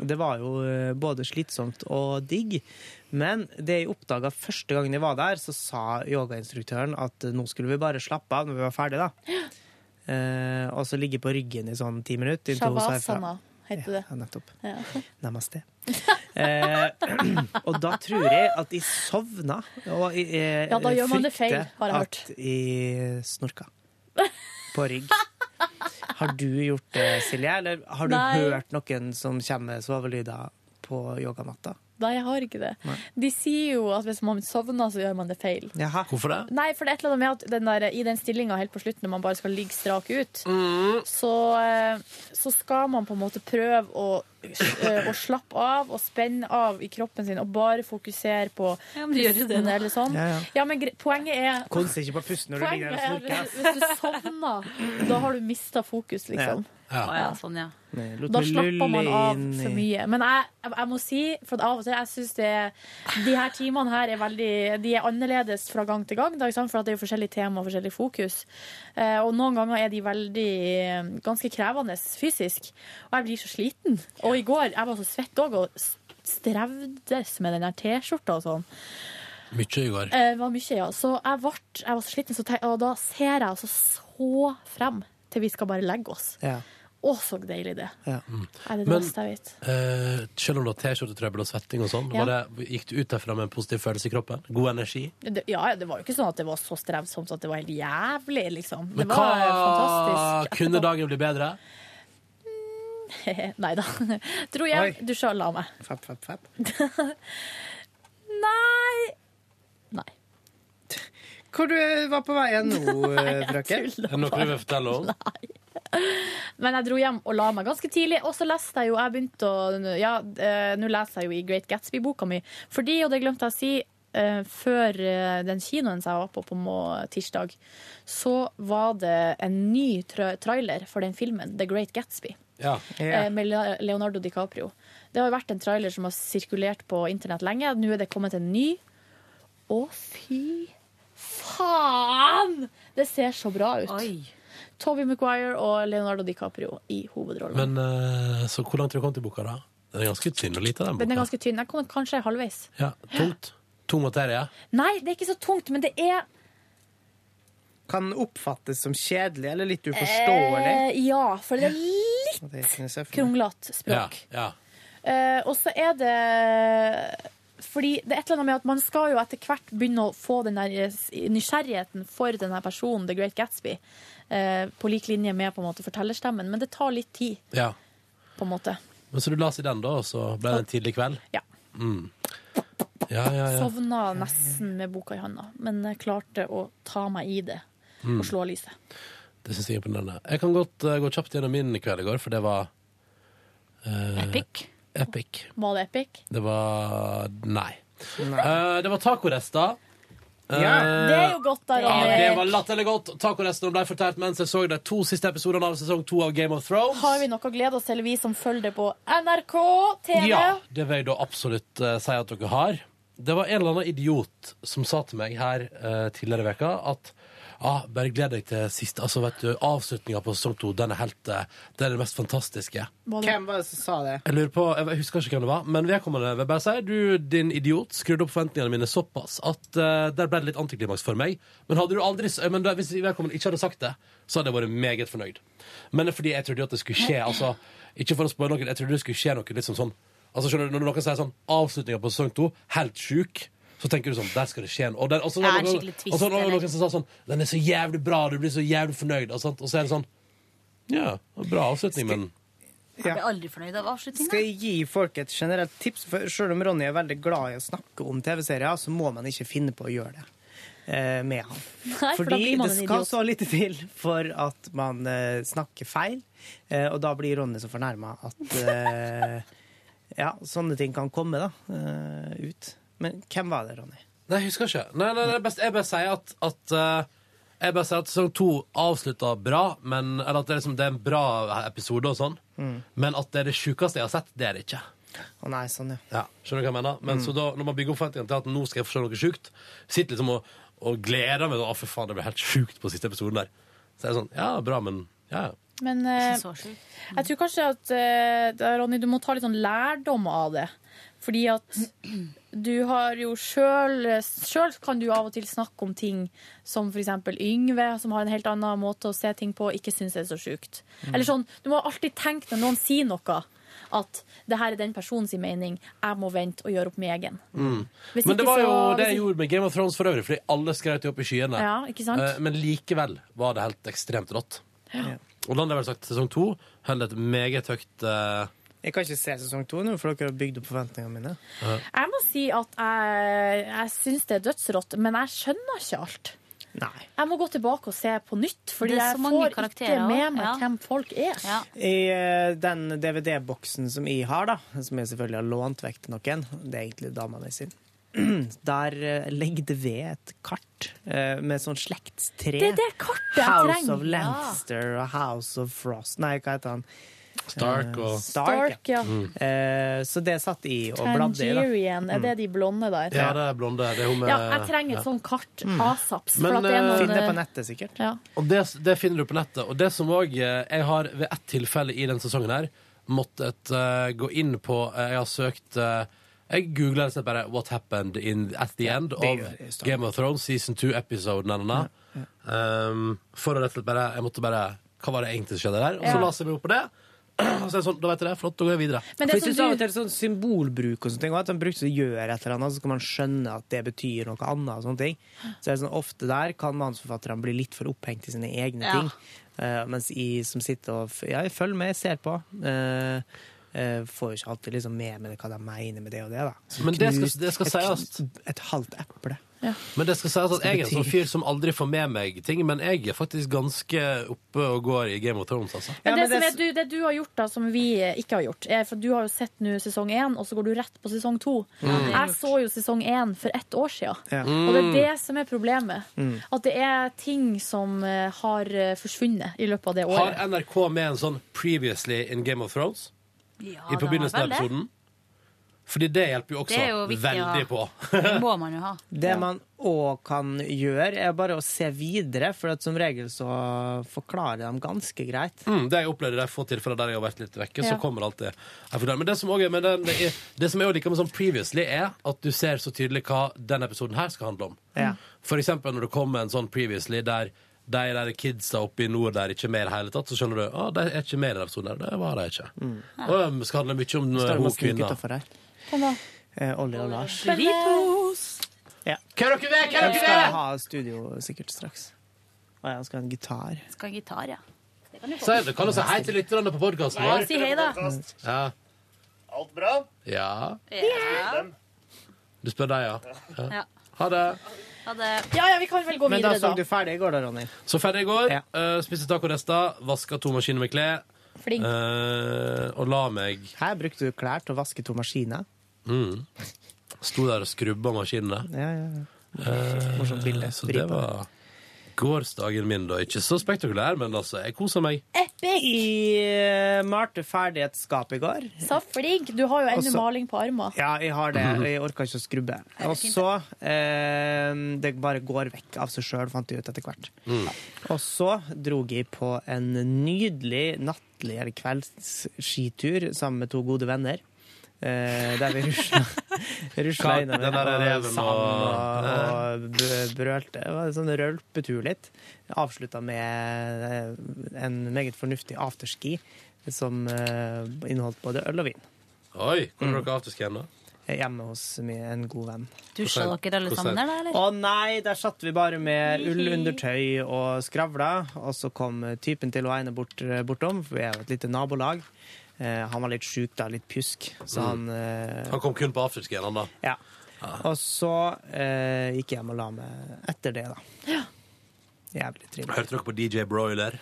Det var jo både slitsomt og digg. Men det jeg oppdaga første gangen jeg var der, så sa yogainstruktøren at eh, nå skulle vi bare slappe av når vi var ferdige, da. Eh, og så ligge på ryggen i sånn ti minutter. Shavasana heter det. Ja, nettopp. Ja. Namaste. Eh, og da tror jeg at jeg sovna. Og jeg, Ja, da gjør man det feil, har jeg hørt. At jeg snorka. På rygg. Har du gjort det, Silje? Eller har du Nei. hørt noen som kommer med sovelyder på yogamatta? Nei, jeg har ikke det. Nei. De sier jo at hvis man sovner, så gjør man det feil. Hvorfor det? Nei, for det er et eller annet med at den der, i den stillinga helt på slutten, når man bare skal ligge strak ut, så, eh, så skal man på en måte prøve å, eh, å slappe av og spenne av i kroppen sin og bare fokusere på Ja, men gjør jo det, pusten da. eller sånn. Ja, ja. men gre- poenget er Konst ikke på pusten når du ligger der og er snorker. hvis du sovner, da har du mista fokus, liksom. Å ja, sånn, ja. Nei, Da slapper man av for mye. Men jeg, jeg, jeg må si, for at av og til, jeg syns det De her timene her er veldig De er annerledes fra gang til gang, da, ikke sant? for at det er jo forskjellige tema og forskjellig fokus. Eh, og noen ganger er de veldig eh, ganske krevende fysisk. Og jeg blir så sliten. Og i går jeg var så svett òg, og strevdes med den der T-skjorta og sånn. Mye i går. Eh, var mye, ja. Så jeg, ble, jeg var så sliten, så og da ser jeg altså så frem til vi skal bare legge oss. Ja. Å, så deilig det Ja. er. det det beste jeg vet. Uh, selv om du har T-skjortetrøbbel og svetting og sånn, Ja. det, gikk du ut derfra med en positiv følelse i kroppen? God energi? Det, ja, det var jo ikke sånn at det var så strevsomt at det var helt jævlig, liksom. Men det hva var fantastisk. kunne dagen bli bedre? Nei da. Dro hjem, dusja og la meg. Fapp, fapp, fapp. Nei Nei. Hvor du var på vei nå, frøken? Er det noe du vil fortelle om? Men jeg dro hjem og la meg ganske tidlig, og så leste jeg jo Jeg begynte å Ja, eh, nå leser jeg jo i Great Gatsby-boka mi. Fordi, og det glemte jeg å si, Uh, før eh, den kinoen jeg var på på må- tirsdag, så var det en ny tra trailer for den filmen, The Great Gatsby. Ja. eh, med Leonardo DiCaprio. Det har jo vært en trailer som har sirkulert på internett lenge. Nå er det kommet en ny. Å, fy faen! Det ser så bra ut. Oi. Toby Maguire og Leonardo DiCaprio i hovedrollen. Men eh, Så hvor langt har du kommet i boka, da? Den er ganske tynn og lite, den boka. Den er ganske tynn. Jeg kom kanskje halvveis. Ja, tungt. Tung materie. Nei, det er ikke så tungt, men det er Kan oppfattes som kjedelig eller litt uforståelig. eh, Ja, for det er litt Det kunne jeg for meg. kronglete språk. Ja, ja. Eh, og så er det fordi det er et eller annet med at Man skal jo etter hvert begynne å få den der nysgjerrigheten for denne personen, The Great Gatsby, eh, på lik linje med på en måte fortellerstemmen. Men det tar litt tid, ja. på en måte. Men Så du las i den, da, og så ble det en tidlig kveld? Ja. Mm. Ja, ja, ja. Sovna nesten med boka i handa, men klarte å ta meg i det Mm. og slå lyset. Det syns jeg er imponerende. Jeg kan godt uh, gå kjapt gjennom min kveld i går, for det var uh, Epic. Epic. Var det epic? Det var Nei. Eh, det var tacorester. Eh, Det er jo godt, da, Ja, Ronny. det var latterlig godt. Tacorestene ble fortalt mens jeg så de to siste episodene av sesong to av Game of Thrones. Har vi noe å glede oss til, vi som følger det på NRK TV? Ja, det vil jeg da absolutt uh, si at dere har. Det var en eller annen idiot som sa til meg her uh, tidligere i veka at ah, bare gled deg til siste Altså, vet du, avslutninga på sesong to, den er helt eh, Det er det mest fantastiske. Hvem var det som sa det? Jeg lurer på, jeg husker ikke hvem det var, men vedkommende vil bare si du, din idiot, skrudde opp forventningene mine såpass at uh, der ble det litt antiklimaks for meg. Men hadde du aldri, s- men da, hvis vedkommende ikke hadde sagt det, så hadde jeg vært meget fornøyd. Men det er fordi jeg trodde at det skulle skje, altså, ikke for å spørre noen, jeg trodde det skulle skje noe litt som sånn, altså skjønner du, når noen sier sånn, avslutninga på sesong to, helt sjuk, så tenker du sånn, der skal det skje noe. Og, så, er twist, og så det eller? noen som sa sånn, den er så jævlig bra, du blir så jævlig fornøyd, og, sånt, og så er det sånn, ja, bra avslutning, men... Jeg blir aldri fornøyd av avslutninga. Skal jeg gi folk et generelt tips? For selv om Ronny er veldig glad i å snakke om TV-serier, så må man ikke finne på å gjøre det eh, med han. Nei, for Fordi blir man det skal så lite til for at man eh, snakker feil, eh, og da blir Ronny så fornærma at eh, ja, sånne ting kan komme da, eh, ut. Men hvem var det, Ronny? Nei, jeg husker ikke. Nei, nei, nei best, jeg bare sier at, at uh, Jeg bare sier at sesong to avslutta bra, men, eller at det er, liksom, det er en bra episode og sånn. Mm. Men at det er det sjukeste jeg har sett, det er det ikke. Å nei, sånn, ja. Ja, skjønner du hva jeg mener? Men Mm. så da, når man bygger opp forventningene til at nå skal jeg få se noe sjukt, sitter liksom og, og gleder meg. Å, for faen, det blir helt sjukt på siste episoden der. Så er det sånn, ja, bra, men ja, ja. Men eh, jeg tror kanskje at eh, Ronny, du må ta litt sånn lærdom av det. Fordi at du har jo sjøl Sjøl kan du av og til snakke om ting som eksempel Yngve, som har en helt annen måte å se ting på, ikke syns er så sjukt. Mm. Eller sånn, Du må alltid tenke når noen sier noe, at det her er den personens mening. Jeg må vente og gjøre opp min egen. Mm. Men det var jo så- det jeg gjorde med Game of Thrones for øvrig, fordi alle skrøt jo opp i skyene. Ja, ikke sant? Eh, Men likevel var det helt ekstremt rått. Ja. Og hadde jeg vel sagt sesong to holder et meget høyt eh, Jeg kan ikke se sesong to nå, for dere har bygd opp forventningene mine. Jeg må si at jeg, jeg syns det er dødsrått, men jeg skjønner ikke alt. Nei. Jeg må gå tilbake og se på nytt, fordi Det så jeg får ikke med meg ja. hvem folk er. I eh, den DVD-boksen som jeg har, da, som jeg selvfølgelig har lånt vekk til noen, det er egentlig dama mi sin, der legger ligger det ved et kart eh, med sånn slektstre. Det er det kartet jeg House trenger. of Lancaster og House of Frost Nei, hva heter han? Stark Eh, og Stark, Stark, ja. Mm. Eh, så det satt i og bladde i. Tangerian, er det de blonde der? Ja, det er blonde. Det er hun med Ja, jeg trenger et ja. sånt kart Mm. asaps. Men, for at det er eh, noen, Finn det på nettet, sikkert. Ja. Og det, det finner du på nettet. Og det som òg Jeg har ved ett tilfelle i denne sesongen her måttet uh, gå inn på Jeg har søkt uh, Jeg googla bare 'What happened in, at the end of. Game of Thrones season 2 episode na-na-na. Um, for å rett og slett bare Jeg måtte bare Hva var det egentlig som skjedde der? Og så Ja. leste jeg meg opp på det. Og så er det sånn, da vet jeg det. Flott, da går jeg videre. For jeg synes av og til sånn symbolbruk og sånne ting, og at man brukte å gjøre et eller annet, så kan man skjønne at det betyr noe annet. og sånne ting. Så er det sånn, Ofte der kan manusforfatterne bli litt for opphengt i sine egne Ja. ting. Eh, mens jeg som sitter og Ja, jeg følger med, jeg ser på. Uh, eh, får jo ikke alltid liksom med meg hva de mener med det og det. da. Så Men det skal- det skal et, sies. Et halvt eple. Men det skal sies at jeg er en sånn fyr som aldri får med meg ting. Men jeg er faktisk ganske oppe og går i Game of Thrones, altså. Men Ja, det, som det- er, du, det du har gjort, da, som vi ikke har gjort er, For du har jo sett nå sesong én, og så går du rett på sesong to. Mm. Jeg så jo sesong én for ett år siden. Ja. Og det er det som er problemet. Mm. At det er ting som eh, har eh, forsvunnet i løpet av det året. Har. NRK med en sånn 'Previously in Game of Thrones' Ja, i det på begynnelsen har av vel det. episoden? Fordi det hjelper jo også Det er jo viktig veldig på. Det må man jo ha. Det man òg kan gjøre, er bare å se videre, for at som regel så forklarer de ganske greit. Mm, det jeg opplevde i de få tilfellene der jeg har vært litt vekke, Ja. så kommer alltid. Men det som også er med den, det, er, det som jeg liker med sånn previously, er at du ser så tydelig hva denne episoden her skal handle om. Ja. For eksempel når det kommer en sånn previously der de der kidsa oppe i nord der ikke er med i det hele tatt, så skjønner du at de er ikke med i den episoden. der. Det var de ikke. Mm. Og det skal handle mye om Står det hun kvinna. Da. Eh, Olli og Lars. Doritos. Ja. Hva er dere ved? Hva er dere skal ha studio sikkert straks. Og jeg skal ha en gitar. Skal ha en gitar, ja. Det kan du få. Si det. Kan du si hei til lytterne på podkasten Ja, vår? si hei, da. Ja. Alt bra? ja. Ja. Du spør deg, ja. ja. Ja. Ha det. Ha det. Ja, ja, vi kan vel gå Men da videre, så du ferdig i går, da, Ronny? Så ferdig i går. eh, spiste tacorester, vaska to maskiner med klær. Flink. eh, og la meg Her brukte du klær til å vaske to maskiner. mm, Sto der og skrubba maskinene. Ja, ja, ja. Eh, Morsomt bilde. så det var gårsdagen min, da. Ikke så spektakulær, men altså, jeg koser meg. Jeg malte ferdig et skap i går. Så flink. Du har jo ennå Også- maling på armen. Ja, jeg har det. Jeg orka ikke å skrubbe. Og så eh, Det bare går vekk av seg sjøl, fant jeg ut etter hvert. Og så drog jeg på en nydelig nattlig eller kveldsskitur sammen med to gode venner. Eh, der vi rusla, rusla innover den der reven sang og- og, og brølte. Det var en sånn rølpetur litt. Avslutta med eh, en meget fornuftig afterski som eh, inneholdt både øl og vin. Oi, hvor Mm. er dere afterski hen, da? Hjemme hos en god venn. Dusja dere alle sammen der, da, eller? Å nei, der satt vi bare med ullundertøy og skravla. Og så kom typen til å ene bort, bortom, for vi er jo et lite nabolag. Eh, han var litt sjuk, da, litt pjusk, så han eh, Han kom kun på afterskien, han da. Ja. Og så eh, gikk jeg hjem og la meg etter det, da. Jævlig trivelig. Hørte dere på DJ Broiler?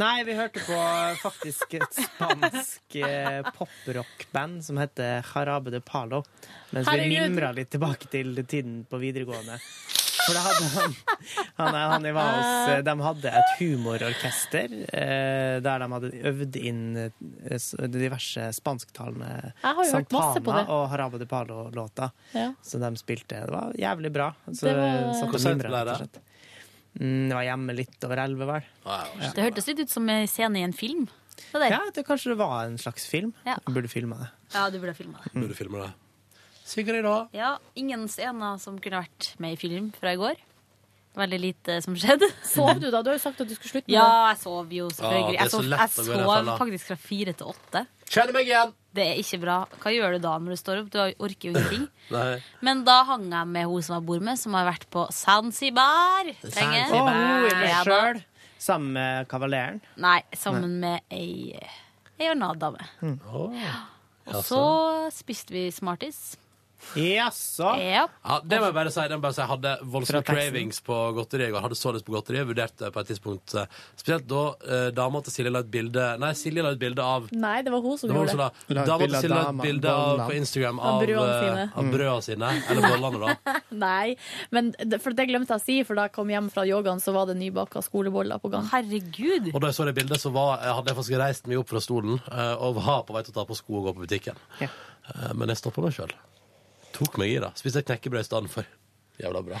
Nei, vi hørte på faktisk et spansk eh, poprock-band som heter Jarabe de Palo. Mens vi mimra litt tilbake til tiden på videregående. For da hadde han, han, han var hos, De hadde et humororkester eh, der de hadde øvd inn eh, diverse spansktalende Santana og Harabo de Palo-låter. Ja. Så de spilte. Det var jævlig bra. Så, Det var- ble det? Mm, det var hjemme litt over elleve, vel. Det hørtes litt ut som en scene i en film. Det der. Ja, det kanskje det var en slags film. Ja. Jeg burde filma det. Ja, du burde filma det. Burde filme det. Sigrid, da? Ja, ingen scener som kunne vært med i film fra i går. Veldig lite som skjedde. Sov du, da? Du har jo sagt at du skulle slutte med Ja, jeg sov jo Ah, selvfølgelig. er Jeg sov, jeg sov faktisk fra fire til åtte. Kjenner meg igjen! Det er ikke bra. Hva gjør du da når du står opp? Du orker jo ingenting. Nei. Men da hang jeg med hun som jeg bor med, som har vært på Zanzibar lenge. Oh, hun er med sjøl. Sammen med kavaleren. Nei, sammen med ei, ei anna dame. Og så spiste vi Smarties. Jaså? Yep. Ja, det må jeg bare si. Jeg bare si. Hadde voldsomme cravings på godteri. Jeg hadde så lyst på godteri. Jeg vurderte på et tidspunkt eh, Spesielt da eh, dama til Silje la et bilde Nei, Silje la et bilde av Nei, det var hun som det var gjorde det. dama bilde til Silje la et bilde av, på Instagram Av av, brødene eh, sine. av sine. Eller bollene, da. Nei, men for det glemte jeg å si, for da jeg kom hjem fra yogaen, så var det nybaka skoleboller på gang. Herregud. Og da jeg så det bildet, så var, jeg hadde jeg faktisk reist meg opp fra stolen eh, og var på vei til å ta på sko og gå på butikken. Ja. Eh, Men jeg stoppa meg sjøl. Tok meg i det. Spiste knekkebrød i stedet for. Jævla bra.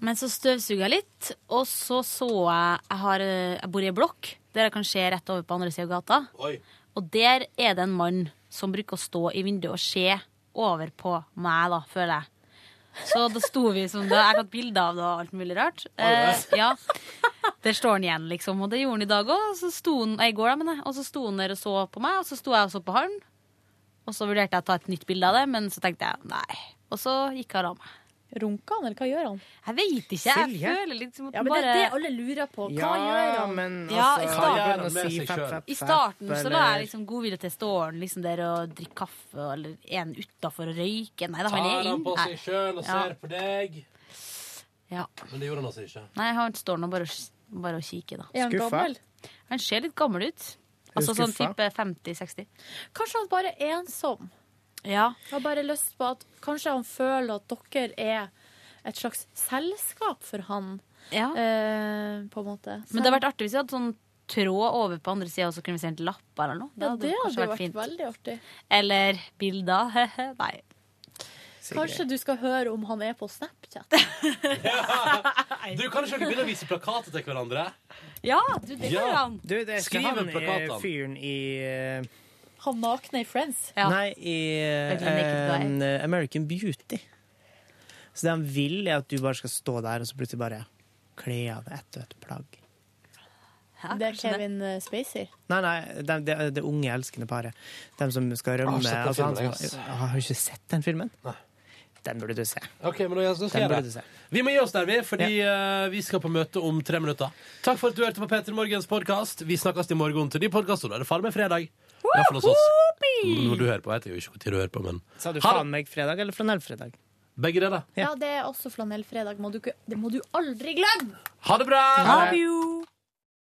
Men så støvsuga jeg litt, og så så jeg Jeg, har, jeg bor i ei blokk der jeg kan se rett over på andre sida av gata. Oi. Og der er det en mann som bruker å stå i vinduet og se over på meg, da, føler jeg. Så da sto vi som det. Jeg har tatt bilde av det og alt mulig rart. Eh, ja. Der står han igjen, liksom. Og det gjorde han i dag òg. Så sto han da, jeg. Og så sto han der og så på meg, og så sto jeg og så på han. Og så vurderte jeg å ta et nytt bilde av det, men så tenkte jeg nei. Og så gikk han av meg. Runka han, eller hva gjør han? Jeg vet ikke. Jeg Silje? føler litt som at Ja, men det bare er det alle lurer på. Hva gjør han? men Ja, i altså, starten- Hva gjør han med si seg fepp, selv? fepp, I fepp, starten så la eller- jeg liksom godvilje til stålen liksom der og drikke kaffe, eller en utafor og røyke. Nei, da han Tar er han inn. på Nei. seg sjøl og Ja. ser på deg. Ja. Men det gjorde han altså ikke. Nei, han står nå bare, bare og kikker, da. Er han Skuffa? gammel? Han ser litt gammel ut. Altså sånn type 50-60. Kanskje han bare er ensom. Ja. Jeg har bare lyst på at kanskje han føler at dere er et slags selskap for han, ja. eh, på en måte. Men det hadde vært artig hvis vi hadde sånn tråd over på andre sida, og så kunne vi sendt lapper eller noe. ja, det hadde jo vært veldig artig. Eller bilder. Nei. Kanskje du skal høre om han er på Snapchat. Du, Kan ikke dere begynne å vise plakater til hverandre? Ja, du, det Ja. han. Du, det er Skriv han en plakat, da. fyren i uh... Han nakne i Friends. Ja. Nei, i uh, eh, American Beauty. Så det han vil, er at du bare skal stå der og så plutselig bare kle av deg ett og ett plagg. Ja, Det er Kevin det? Spacey. Nei, nei, det, det, det unge, elskende paret. De som skal rømme. Jeg har sett den altså, han har ikke sett den filmen. Den burde du se. Ok, men da, skal jeg det. se. Vi må gi oss der, vi, fordi eh, vi skal på møte om tre minutter. Takk for at du hørte på Peter Morgens podkast. Vi snakkes i morgen til ny podkast. Da er det faen meg fredag. Iallfall hos oss. Når du hører på, vet jeg jo ikke når du hører på, men Sa du Ha det. faen meg fredag eller flanellfredag? begge deler. Ja, det er også flanellfredag. Må du ikke- Det må du aldri glemme! Ha det bra! Ha det. you.